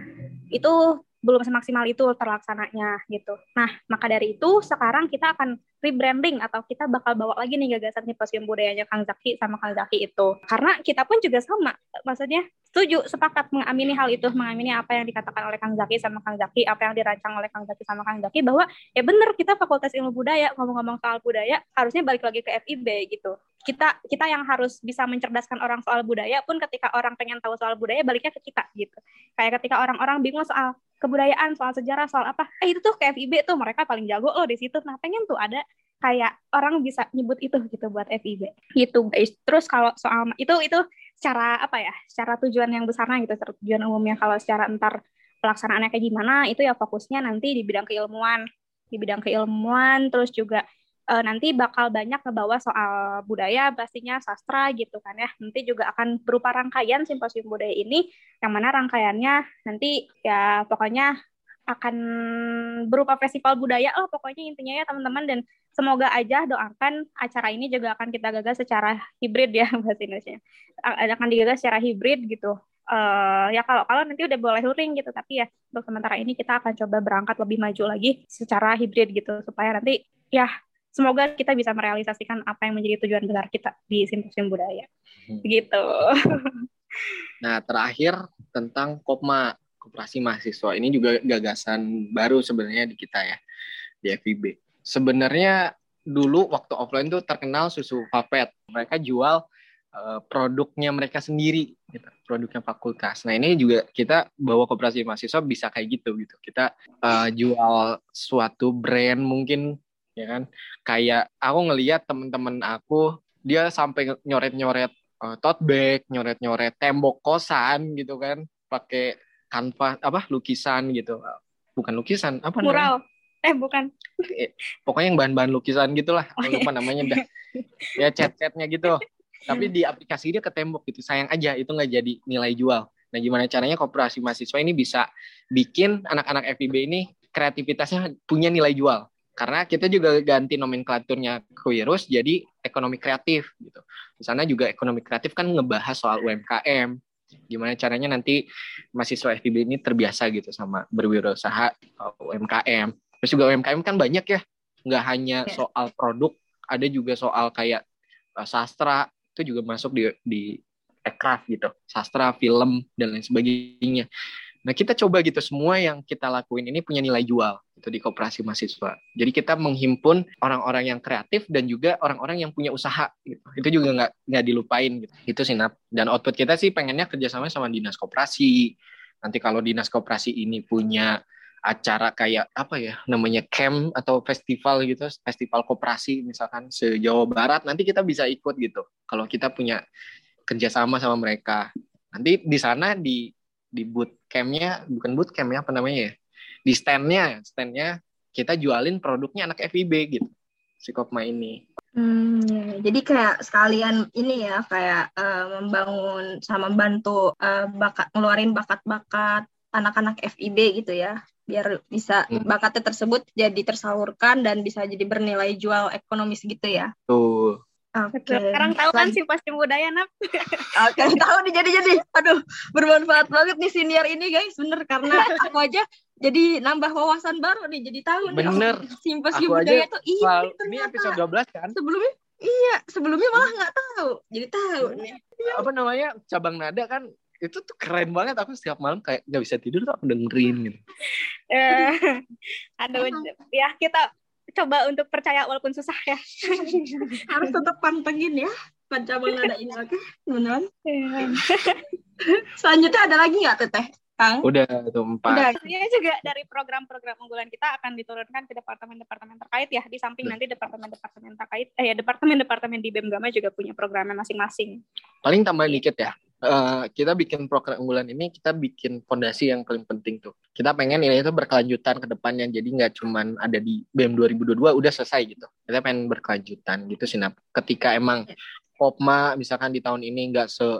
Itu belum semaksimal itu terlaksananya gitu. Nah, maka dari itu sekarang kita akan rebranding atau kita bakal bawa lagi nih gagasan simposium budayanya Kang Zaki sama Kang Zaki itu. Karena kita pun juga sama, maksudnya setuju, sepakat mengamini hal itu, mengamini apa yang dikatakan oleh Kang Zaki sama Kang Zaki, apa yang dirancang oleh Kang Zaki sama Kang Zaki bahwa ya benar kita Fakultas Ilmu Budaya ngomong-ngomong soal budaya harusnya balik lagi ke FIB gitu. Kita kita yang harus bisa mencerdaskan orang soal budaya pun ketika orang pengen tahu soal budaya baliknya ke kita gitu. Kayak ketika orang-orang bingung soal kebudayaan, soal sejarah, soal apa. Eh itu tuh ke FIB tuh mereka paling jago loh di situ. Nah pengen tuh ada kayak orang bisa nyebut itu gitu buat FIB gitu guys. Terus kalau soal itu itu secara apa ya? Secara tujuan yang besarnya gitu, tujuan umumnya kalau secara entar pelaksanaannya kayak gimana itu ya fokusnya nanti di bidang keilmuan, di bidang keilmuan terus juga uh, nanti bakal banyak ngebawa soal budaya pastinya sastra gitu kan ya. Nanti juga akan berupa rangkaian simposium budaya ini yang mana rangkaiannya nanti ya pokoknya akan berupa festival budaya. Lah pokoknya intinya ya teman-teman dan semoga aja doakan acara ini juga akan kita gagal secara hibrid ya bahasa Indonesia. Akan digagas secara hibrid gitu. Uh, ya kalau kalau nanti udah boleh luring gitu tapi ya untuk sementara ini kita akan coba berangkat lebih maju lagi secara hibrid gitu supaya nanti ya semoga kita bisa merealisasikan apa yang menjadi tujuan besar kita di simposium budaya. Hmm. Gitu. Nah, terakhir tentang Kopma, Koperasi Mahasiswa. Ini juga gagasan baru sebenarnya di kita ya, di FIB. Sebenarnya dulu waktu offline tuh terkenal susu Papet. Mereka jual uh, produknya mereka sendiri, gitu. produknya fakultas. Nah ini juga kita bawa koperasi mahasiswa bisa kayak gitu gitu. Kita uh, jual suatu brand mungkin ya kan? Kayak aku ngelihat temen-temen aku dia sampai nyoret-nyoret uh, tote bag nyoret-nyoret tembok kosan gitu kan pakai kanvas apa lukisan gitu. Bukan lukisan apa mural. Namanya? eh bukan. Eh, pokoknya yang bahan-bahan lukisan gitulah. Oh, aku lupa iya. namanya dah. Ya cat-catnya gitu. Tapi di aplikasi dia ke tembok gitu. Sayang aja itu nggak jadi nilai jual. Nah gimana caranya kooperasi mahasiswa ini bisa bikin anak-anak FIB ini kreativitasnya punya nilai jual karena kita juga ganti nomenklaturnya Quirus jadi ekonomi kreatif gitu. Di sana juga ekonomi kreatif kan ngebahas soal UMKM, gimana caranya nanti mahasiswa FIB ini terbiasa gitu sama berwirausaha UMKM. Terus juga UMKM kan banyak ya, nggak hanya ya. soal produk, ada juga soal kayak uh, sastra itu juga masuk di di aircraft gitu, sastra, film dan lain sebagainya. Nah kita coba gitu semua yang kita lakuin ini punya nilai jual itu di kooperasi mahasiswa. Jadi kita menghimpun orang-orang yang kreatif dan juga orang-orang yang punya usaha gitu. Itu juga nggak nggak dilupain gitu. Itu sih Nap. Dan output kita sih pengennya kerjasama sama dinas kooperasi. Nanti kalau dinas kooperasi ini punya acara kayak apa ya namanya camp atau festival gitu festival kooperasi misalkan se Jawa Barat nanti kita bisa ikut gitu kalau kita punya kerjasama sama mereka nanti di sana di di boot campnya bukan boot camp ya apa namanya ya di standnya standnya kita jualin produknya anak FIB gitu si Kopma ini Hmm, ya. jadi kayak sekalian ini ya kayak uh, membangun sama bantu uh, bakat ngeluarin bakat-bakat anak-anak FIB gitu ya biar bisa hmm. bakatnya tersebut jadi tersalurkan dan bisa jadi bernilai jual ekonomis gitu ya. Tuh. Oke. Okay. Sekarang tahu kan sih pasti budaya nap. Oke, okay, tahu nih jadi jadi. Aduh, bermanfaat banget nih senior ini guys, bener karena aku aja jadi nambah wawasan baru nih, jadi tahu nih. Bener. Oh, simposium budaya tuh ini Ini episode 12 kan? Sebelumnya iya, sebelumnya malah nggak tahu. Jadi tahu nih. Apa namanya? Cabang nada kan itu tuh keren banget aku setiap malam kayak nggak bisa tidur tuh aku dengerin gitu. Eh, aduh, ya kita coba untuk percaya walaupun susah ya. Harus tetap pantengin ya cabang nada ini, oke? Iya. Selanjutnya ada lagi nggak Teteh? Kang? Udah tuh empat. Udah. Juga dari program-program unggulan kita akan diturunkan ke departemen-departemen terkait ya. Di samping nanti departemen-departemen terkait, eh ya departemen-departemen di BEM Gama juga punya programnya masing-masing. Paling tambahan dikit ya. Eh, kita bikin program unggulan ini kita bikin fondasi yang paling penting tuh. Kita pengen ini itu berkelanjutan ke depannya. Jadi nggak cuman ada di BEM 2022 udah selesai gitu. Kita pengen berkelanjutan gitu sih. Nah, ketika emang Popma misalkan di tahun ini nggak se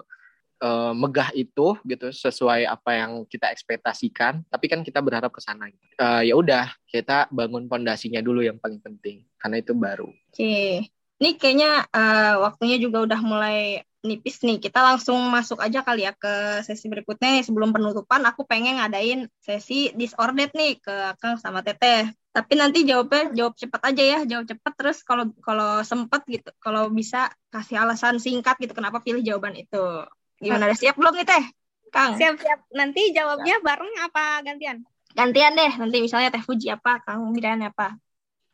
eh, megah itu gitu sesuai apa yang kita ekspektasikan tapi kan kita berharap ke sana gitu. Eh, ya udah kita bangun fondasinya dulu yang paling penting karena itu baru Oke. Ini kayaknya eh, waktunya juga udah mulai nipis nih. Kita langsung masuk aja kali ya ke sesi berikutnya. Sebelum penutupan, aku pengen ngadain sesi disordered nih ke Kang sama Teteh. Tapi nanti jawabnya jawab cepat aja ya, jawab cepat terus kalau kalau sempet gitu, kalau bisa kasih alasan singkat gitu kenapa pilih jawaban itu. Gimana? Udah siap belum nih Teh? Kang? Siap-siap. Nanti jawabnya bareng apa gantian? Gantian deh. Nanti misalnya Teh Fuji apa, Kang Miran apa.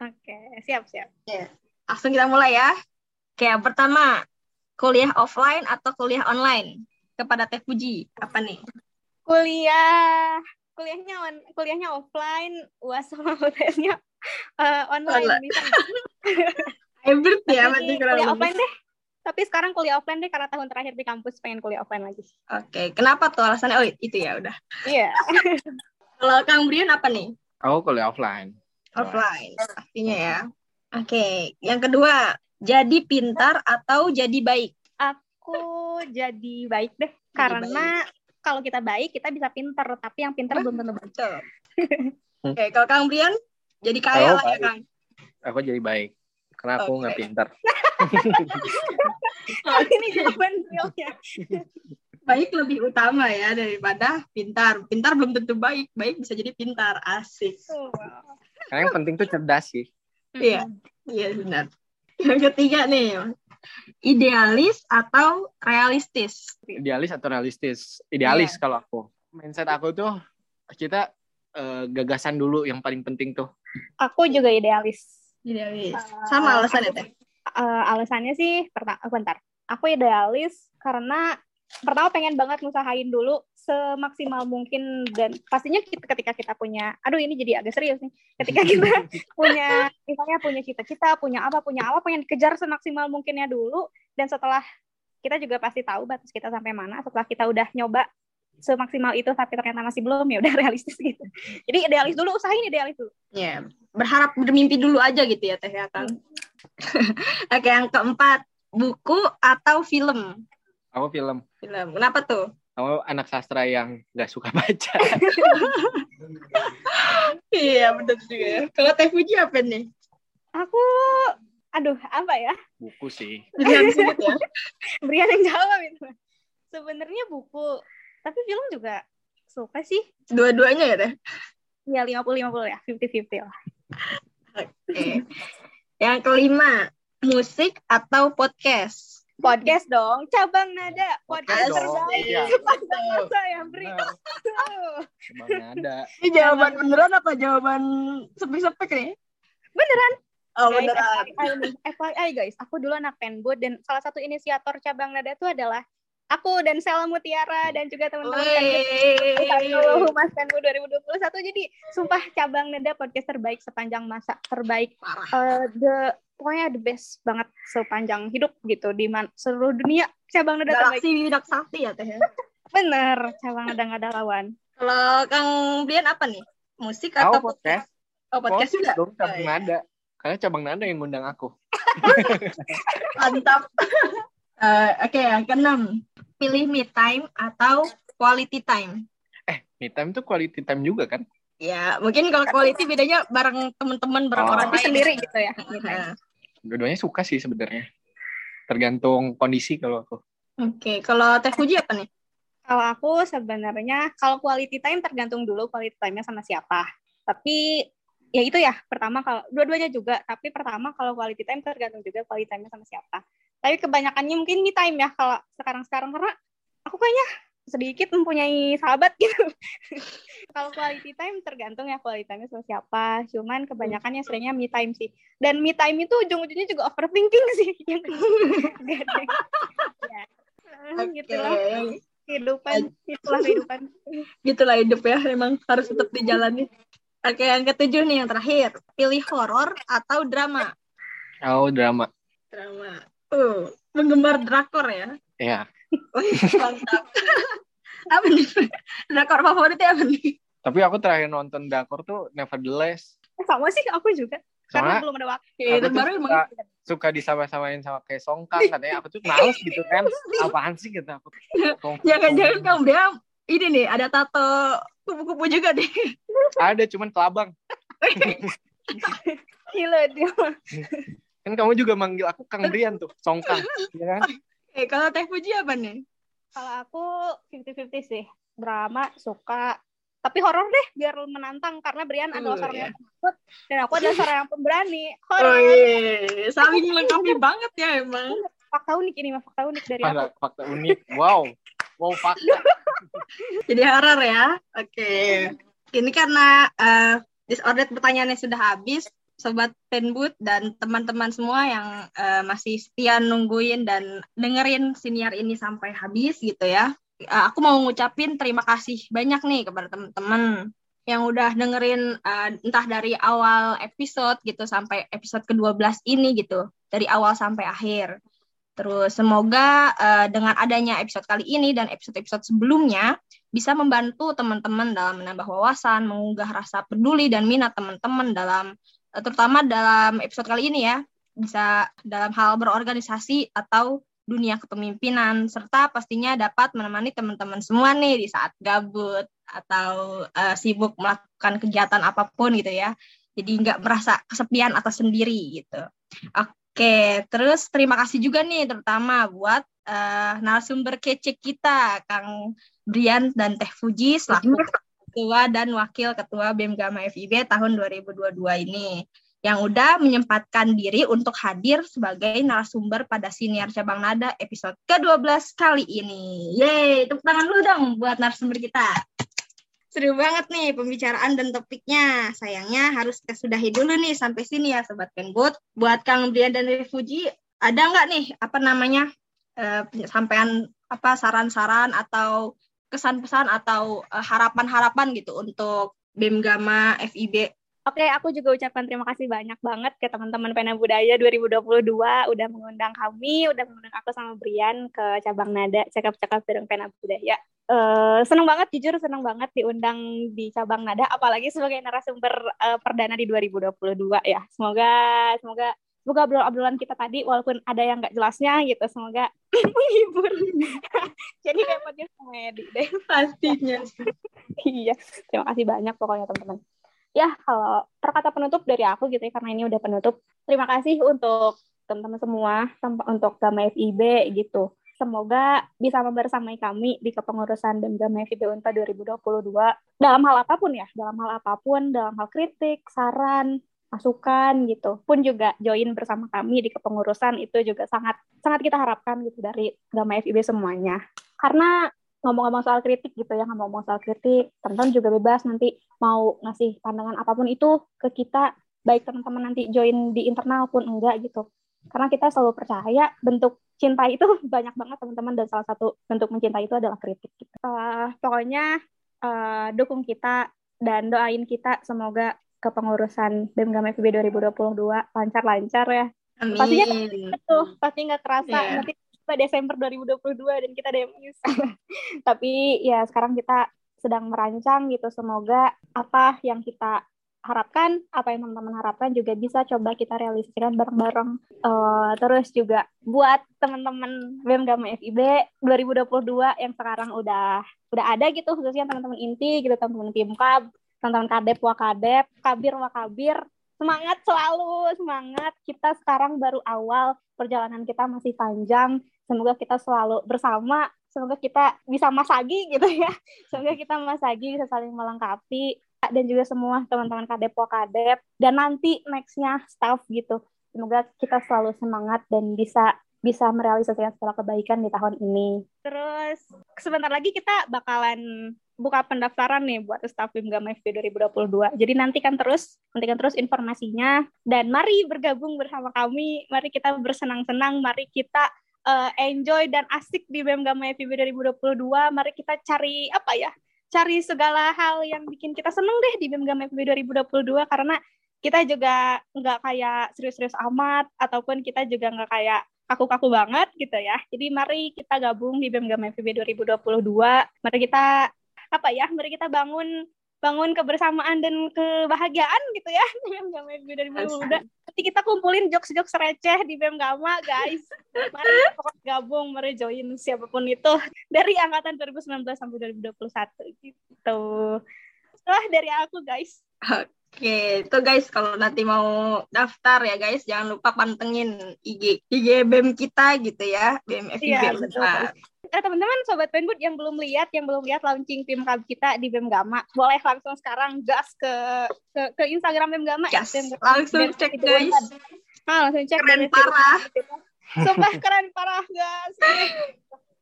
Oke, siap-siap. Langsung kita mulai ya. Oke, yang pertama, kuliah offline atau kuliah online? Kepada Teh Puji, apa nih? Kuliah kuliahnya on, kuliahnya offline, UAS sama UTS-nya eh, online. Online. Bisa. Hybrid ya, Tapi berarti kuliah lebih. offline deh. Tapi sekarang kuliah offline deh karena tahun terakhir di kampus pengen kuliah offline lagi. Oke, kenapa tuh alasannya? Oh, itu ya udah. Iya. Kalau Kang Brian apa nih? aku kuliah offline Offline, pastinya ya. Oke, yang kedua, jadi pintar atau jadi baik? Aku jadi baik deh karena kalau kita baik kita bisa pinter, tapi yang pinter belum tentu baik. Oke, kalau Kang Brian, jadi kaya Oh, lah ya. Kang. aku jadi baik karena aku nggak Oke. pintar Oh, ini jawaban realnya. Baik lebih utama ya daripada pintar. Pintar belum tentu baik, baik bisa jadi pintar. Asik. Oh, wow. karena yang penting tuh cerdas sih Iya. Iya benar. Yang ketiga nih, idealis atau realistis? idealis atau realistis idealis Iya. kalau aku mindset aku tuh kita eh, gagasan dulu yang paling penting tuh Aku juga idealis. Idealis. Uh, Sama alasannya teh. Eh, alasannya sih pertama bentar aku idealis karena pertama pengen banget ngusahain dulu semaksimal mungkin dan pastinya kita, ketika kita punya aduh ini jadi agak serius nih. Ketika kita punya misalnya punya cita-cita punya apa punya apa pengen kejar semaksimal mungkinnya dulu. Dan setelah kita juga pasti tahu batas kita sampai mana. Setelah kita udah nyoba semaksimal itu tapi ternyata masih belum ya udah realistis gitu. Jadi idealis dulu usahain idealis dulu. Ya, berharap bermimpi dulu aja gitu ya teh ya Kang. Oke, yang keempat, buku atau film? Aku film Film. Kenapa tuh? aku anak sastra yang nggak suka baca Iya, benar juga ya. Kalau Teh Fuji apa nih? aku aduh apa ya buku sih sulit ya. Brian yang jawab itu. Sebenarnya buku, tapi film juga suka sih. Dua-duanya ya teh. Ya 50-50 ya, 50-50 lah. Oke. Yang kelima, musik atau podcast? Podcast dong, cabang nada, podcast Podcast terbaik iya. sepanjang masa ya, Bri. Benar. Tuh. Emang ada Ini jawaban beneran apa jawaban sepik-sepik nih? Beneran. Oh, guys, beneran. FYI, FYI guys, aku dulu anak penbud dan salah satu inisiator cabang nada itu adalah aku dan Sela Mutiara dan juga teman-teman Wey. Humas Penbud 2021 jadi sumpah cabang nada podcast terbaik sepanjang masa terbaik Parah. eh, the pokoknya the best banget sepanjang hidup gitu di man, seluruh dunia cabang nada terbaik Galaksi Widak Sakti ya teh. ya. bener cabang nada nggak ada lawan Kalau Kang Brian apa nih? Musik atau aku podcast Oh, podcast juga. dong cabang Oh, iya. nada karena cabang nada yang ngundang aku Mantap. Eh, Oke, yang keenam. Pilih me time atau quality time. eh me time tuh quality time juga kan? Ya, mungkin kalau quality bedanya bareng teman-teman, bareng Oh. orang lain. sendiri gitu ya? Nah, dua-duanya suka sih sebenarnya. Tergantung kondisi kalau aku. Oke, kalau Teh Fuji apa nih? kalau aku sebenarnya kalau quality time tergantung dulu quality time-nya sama siapa. Tapi ya itu ya pertama kalau dua-duanya juga. Tapi pertama kalau quality time tergantung juga quality time-nya sama siapa tapi kebanyakannya mungkin me time ya kalau sekarang-sekarang karena aku kayaknya sedikit mempunyai sahabat gitu. Kalau quality time tergantung ya quality time sama siapa. Cuman kebanyakan yang seringnya me time sih. Dan me time itu ujung-ujungnya juga overthinking sih. ya. Oke. Gitulah kehidupan, itulah kehidupan. Gitulah hidup ya, emang harus tetap dijalani. Oke, yang ketujuh nih yang terakhir. Pilih horor atau drama? Oh, drama. Drama. Uh, penggemar drakor ya? Ya. Wih, mantap. apa nih? Drakor favoritnya apa nih? Tapi aku terakhir nonton drakor tuh Nevertheless. Eh, Sama sih aku juga. Karena Soalnya belum ada waktu. Tuh terbaru suka, emang suka disama-samain sama kayak Songkang katanya aku tuh males gitu kan. Apaan sih gitu aku. Jangan-jangan kamu dia ini nih ada tato kupu-kupu juga nih. Ada cuman kelabang. Gila dia. Kan kamu juga manggil aku Kang Brian tuh, Songkang. Ya kan? Eh, kalau Teh Puji apa nih? Kalau aku 50-50 sih. Drama, suka. Tapi horor deh, biar menantang. Karena Brian Uh, adalah seorang ya. yang penakut. Dan aku adalah seorang yang pemberani. Oh, Horor. iya. saling melengkapi banget ya emang. Fakta unik ini mah, fakta unik dari aku. Fakta, fakta unik. Wow. Wow, fakta. Jadi horor ya. Oke. Ini karena eh disordered pertanyaannya sudah habis, sobat penbut dan teman-teman semua yang eh, masih setia nungguin dan dengerin siniar ini sampai habis gitu ya. Eh, aku mau ngucapin terima kasih banyak nih kepada teman-teman yang udah dengerin eh, entah dari awal episode gitu sampai episode ke-12 ini gitu. Dari awal sampai akhir. Terus semoga eh, dengan adanya episode kali ini dan episode-episode sebelumnya bisa membantu teman-teman dalam menambah wawasan, mengunggah rasa peduli dan minat teman-teman dalam terutama dalam episode kali ini ya, bisa dalam hal berorganisasi atau dunia kepemimpinan serta pastinya dapat menemani teman-teman semua nih di saat gabut atau eh, sibuk melakukan kegiatan apa pun gitu ya. Jadi nggak merasa kesepian atau sendiri gitu. Oke, terus terima kasih juga nih terutama buat eh, narasumber kece kita, Kang Brian dan Teh Fuji selaku ketua dan wakil ketua BEM FIB tahun 2022 ini yang udah menyempatkan diri untuk hadir sebagai narasumber pada siniar cabang nada episode ke-12 kali ini. Yeay, tepuk tangan dulu dong buat narasumber kita. Seru banget nih pembicaraan dan topiknya. Sayangnya harus kita sudahi dulu nih sampai sini ya Sobat Penbut. Buat Kang Brian dan Refuji, ada nggak nih apa namanya eh, sampaian apa saran-saran atau kesan-pesan atau eh, harapan-harapan gitu untuk BEM Gama FIB Oke, aku juga ucapkan terima kasih banyak banget ke teman-teman Pena Budaya 2022 udah mengundang kami, udah mengundang aku sama Brian ke cabang nada cakap-cakap bareng Pena Budaya. Eh seneng banget, jujur seneng banget diundang di cabang nada, apalagi sebagai narasumber eh, perdana di 2022 ya. Semoga, semoga, semoga obrolan kita tadi walaupun ada yang nggak jelasnya gitu, semoga menghibur. Jadi podcast komedi deh. pastinya. Iya, terima kasih banyak pokoknya teman-teman. Ya, kalau perkata penutup dari aku gitu ya, karena ini udah penutup. Terima kasih untuk teman-teman semua, untuk Gama FIB gitu. Semoga bisa membersamai kami di kepengurusan dan Gama FIB UNPA 2022 dalam hal apa pun ya, dalam hal apa pun, dalam hal kritik, saran, masukan gitu. Pun juga join bersama kami di kepengurusan itu juga sangat sangat kita harapkan gitu dari Gama FIB semuanya. Karena ngomong-ngomong soal kritik gitu ya, ngomong-ngomong soal kritik, teman-teman juga bebas nanti mau ngasih pandangan apa pun itu ke kita, baik teman-teman nanti join di internal pun enggak gitu. Karena kita selalu percaya bentuk cinta itu banyak banget teman-teman dan salah satu bentuk mencintai itu adalah kritik. Gitu. Uh, pokoknya uh, dukung kita dan doain kita semoga kepengurusan BEM Gama FIB 2022 lancar-lancar ya. Amin. Pastinya Tuh, pasti nggak kerasa Iya. nanti kita Desember 2022 dan kita DMIS. Tapi ya sekarang kita sedang merancang gitu. Semoga apa yang kita harapkan, apa yang teman-teman harapkan juga bisa coba kita realisasikan bareng-bareng. Eh, terus juga buat teman-teman BEM Gama FIB 2022 yang sekarang udah udah ada gitu khususnya teman-teman inti gitu teman-teman Pimkab, teman-teman Kadep Wakadep, Kabir Wakabir semangat selalu semangat. Kita sekarang baru awal perjalanan kita masih panjang. Semoga kita selalu bersama semoga kita bisa masagi gitu ya. Semoga kita masagi bisa saling melengkapi. Dan juga semua teman-teman kadep kadep. Dan nanti nextnya staff gitu. Semoga kita selalu semangat dan bisa bisa merealisasikan segala kebaikan di tahun ini. Terus sebentar lagi kita bakalan buka pendaftaran nih buat staf Gama FB 2022. Jadi nantikan terus, nantikan terus informasinya dan mari bergabung bersama kami. Mari kita bersenang-senang, mari kita uh, enjoy dan asik di Gama FB 2022. Mari kita cari apa ya? Cari segala hal yang bikin kita seneng deh di Gama FB 2022 karena kita juga nggak kayak serius-serius amat ataupun kita juga nggak kayak kaku-kaku banget gitu ya. Jadi mari kita gabung di BEM Gama FB 2022. Mari kita apa ya? Mari kita bangun bangun kebersamaan dan kebahagiaan gitu ya BEM Gama FB 2022. Nanti kita kumpulin jokes-jokes receh di BEM Gama, guys. Mari gabung, mari join siapa pun itu dari angkatan 2019 sampai 2021 gitu. Setelah dari aku, guys. Oke, itu guys kalau nanti mau daftar ya guys, jangan lupa pantengin IG IG BEM kita gitu ya, BEM FIB. Iya, betul. Eh, teman-teman sobat Penbud yang belum lihat, yang belum lihat launching tim Kab kita di BEM Gama, boleh langsung sekarang gas ke ke, ke Instagram BEM Gama. Yes, ya, langsung BEM cek guys. Ah, langsung cek keren parah. Sumpah keren parah guys.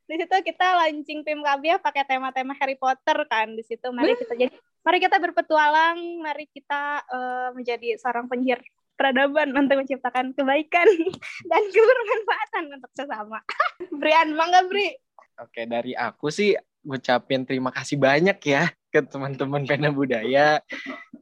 Di situ kita launching tim KB pakai tema-tema Harry Potter kan. Di situ mari kita jadi Mari kita berpetualang, mari kita uh, menjadi seorang penyihir peradaban untuk menciptakan kebaikan dan kebermanfaatan untuk sesama. Brian, bangga Bri. Oke, dari aku sih ngucapin terima kasih banyak ya ke teman-teman Pena Budaya,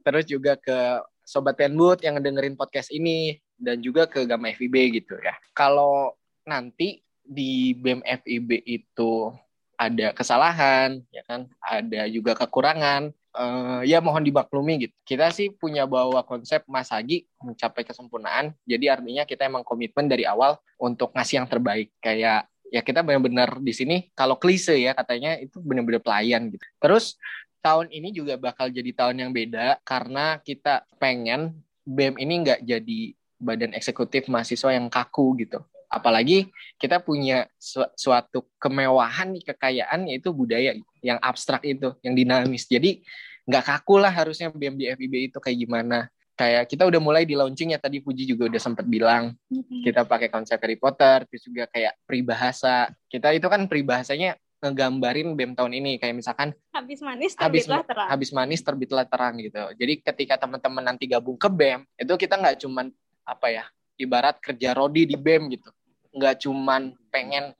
terus juga ke Sobat Penbut yang dengerin podcast ini, dan juga ke Gama FIB gitu ya. Kalau nanti di BEM FIB itu ada kesalahan, ya kan, ada juga kekurangan, uh, ya mohon dimaklumi gitu. Kita sih punya bawa konsep Mas Hagi mencapai kesempurnaan. Jadi artinya kita emang komitmen dari awal untuk ngasih yang terbaik. Kayak ya kita benar-benar di sini kalau klise ya katanya itu benar-benar pelayan gitu. Terus tahun ini juga bakal jadi tahun yang beda karena kita pengen BEM ini nggak jadi badan eksekutif mahasiswa yang kaku gitu. Apalagi kita punya su suatu kemewahan kekayaan yaitu budaya yang abstrak itu yang dinamis. Jadi nggak kaku lah harusnya BMD FIB itu kayak gimana kayak kita udah mulai di launching ya tadi Puji juga udah sempat bilang kita pakai konsep Harry Potter terus juga kayak peribahasa. Kita itu kan peribahasanya ngegambarin BEM tahun ini kayak misalkan habis manis terbitlah terang. habis manis terbitlah terang gitu. Jadi ketika teman-teman nanti gabung ke BEM itu kita nggak cuman apa ya ibarat kerja rodi di BEM gitu. Nggak cuman pengen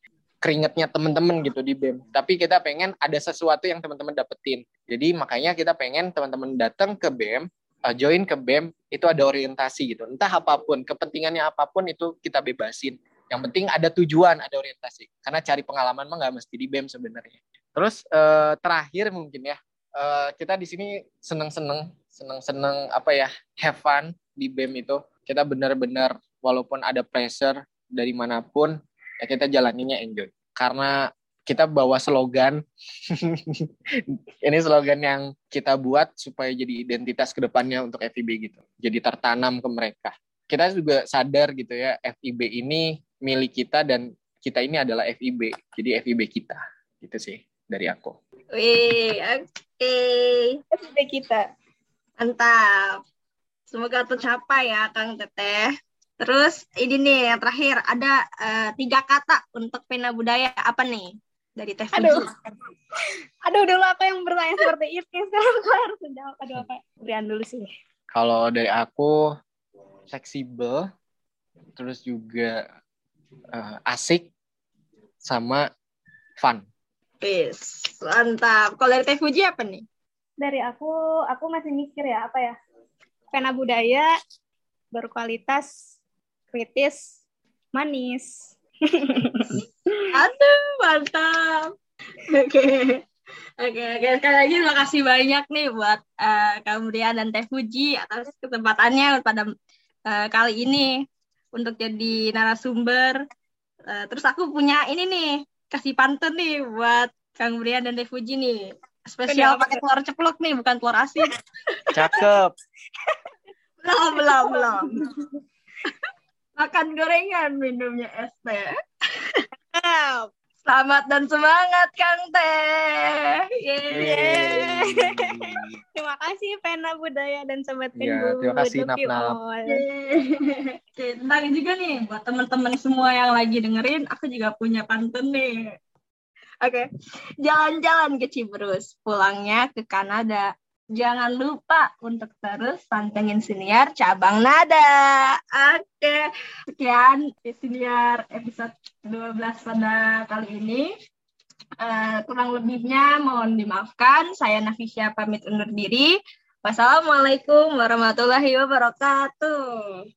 keringetnya teman-teman gitu di BEM, tapi kita pengen ada sesuatu yang teman-teman dapetin. Jadi makanya kita pengen teman-teman datang ke BEM, uh, join ke BEM, itu ada orientasi gitu. Entah apa pun, kepentingannya apa pun itu kita bebasin. Yang penting ada tujuan, ada orientasi. Karena cari pengalaman mah nggak mesti di BEM sebenarnya. Terus uh, terakhir mungkin ya, uh, kita di sini seneng-seneng, seneng-seneng apa ya, have fun di BEM itu. Kita benar-benar walaupun ada pressure, dari mana pun ya kita jalaninnya enjoy karena kita bawa slogan ini slogan yang kita buat supaya jadi identitas ke depannya untuk FIB gitu jadi tertanam ke mereka kita juga sadar gitu ya FIB ini milik kita dan kita ini adalah FIB jadi FIB kita gitu sih dari aku Wih, oke. Okay. FIB kita. Mantap. Semoga tercapai ya, Kang Teteh. Terus ini nih yang terakhir ada uh, tiga kata untuk pena budaya apa nih dari Teh Aduh. Aduh dulu aku yang bertanya seperti itu sekarang aku harus menjawab. Aduh apa? Brian dulu sih. Kalau dari aku fleksibel, terus juga uh, asik sama fun. Peace. Mantap. Kalau dari Teh Fuji apa nih? Dari aku, aku masih mikir ya apa ya? Pena budaya berkualitas kritis, manis. Aduh, mantap. Oke. Okay. Oke, okay, okay. sekali lagi terima kasih banyak nih buat uh, Kang Brian dan Teh Fuji atas kesempatannya pada uh, kali ini untuk jadi narasumber. Uh, terus aku punya ini nih, kasih pantun nih buat Kang Brian dan Teh Fuji nih. Spesial pakai telur ceplok nih, bukan telur asin. Cakep. belum, belum, belum makan gorengan minumnya es teh Selamat dan semangat Kang Teh. Yeay. Terima kasih Pena Budaya dan Sobat Ya, terima kasih Nap Nap. Oke, tentang juga nih buat teman-teman semua yang lagi dengerin, aku juga punya pantun nih. Oke, jalan-jalan ke Cibrus, pulangnya ke Kanada. Jangan lupa untuk terus pantengin siniar cabang nada. Oke, sekian siniar episode 12 pada kali ini. Uh, kurang lebihnya mohon dimaafkan. Saya Nafisya pamit undur diri. Wassalamualaikum warahmatullahi wabarakatuh.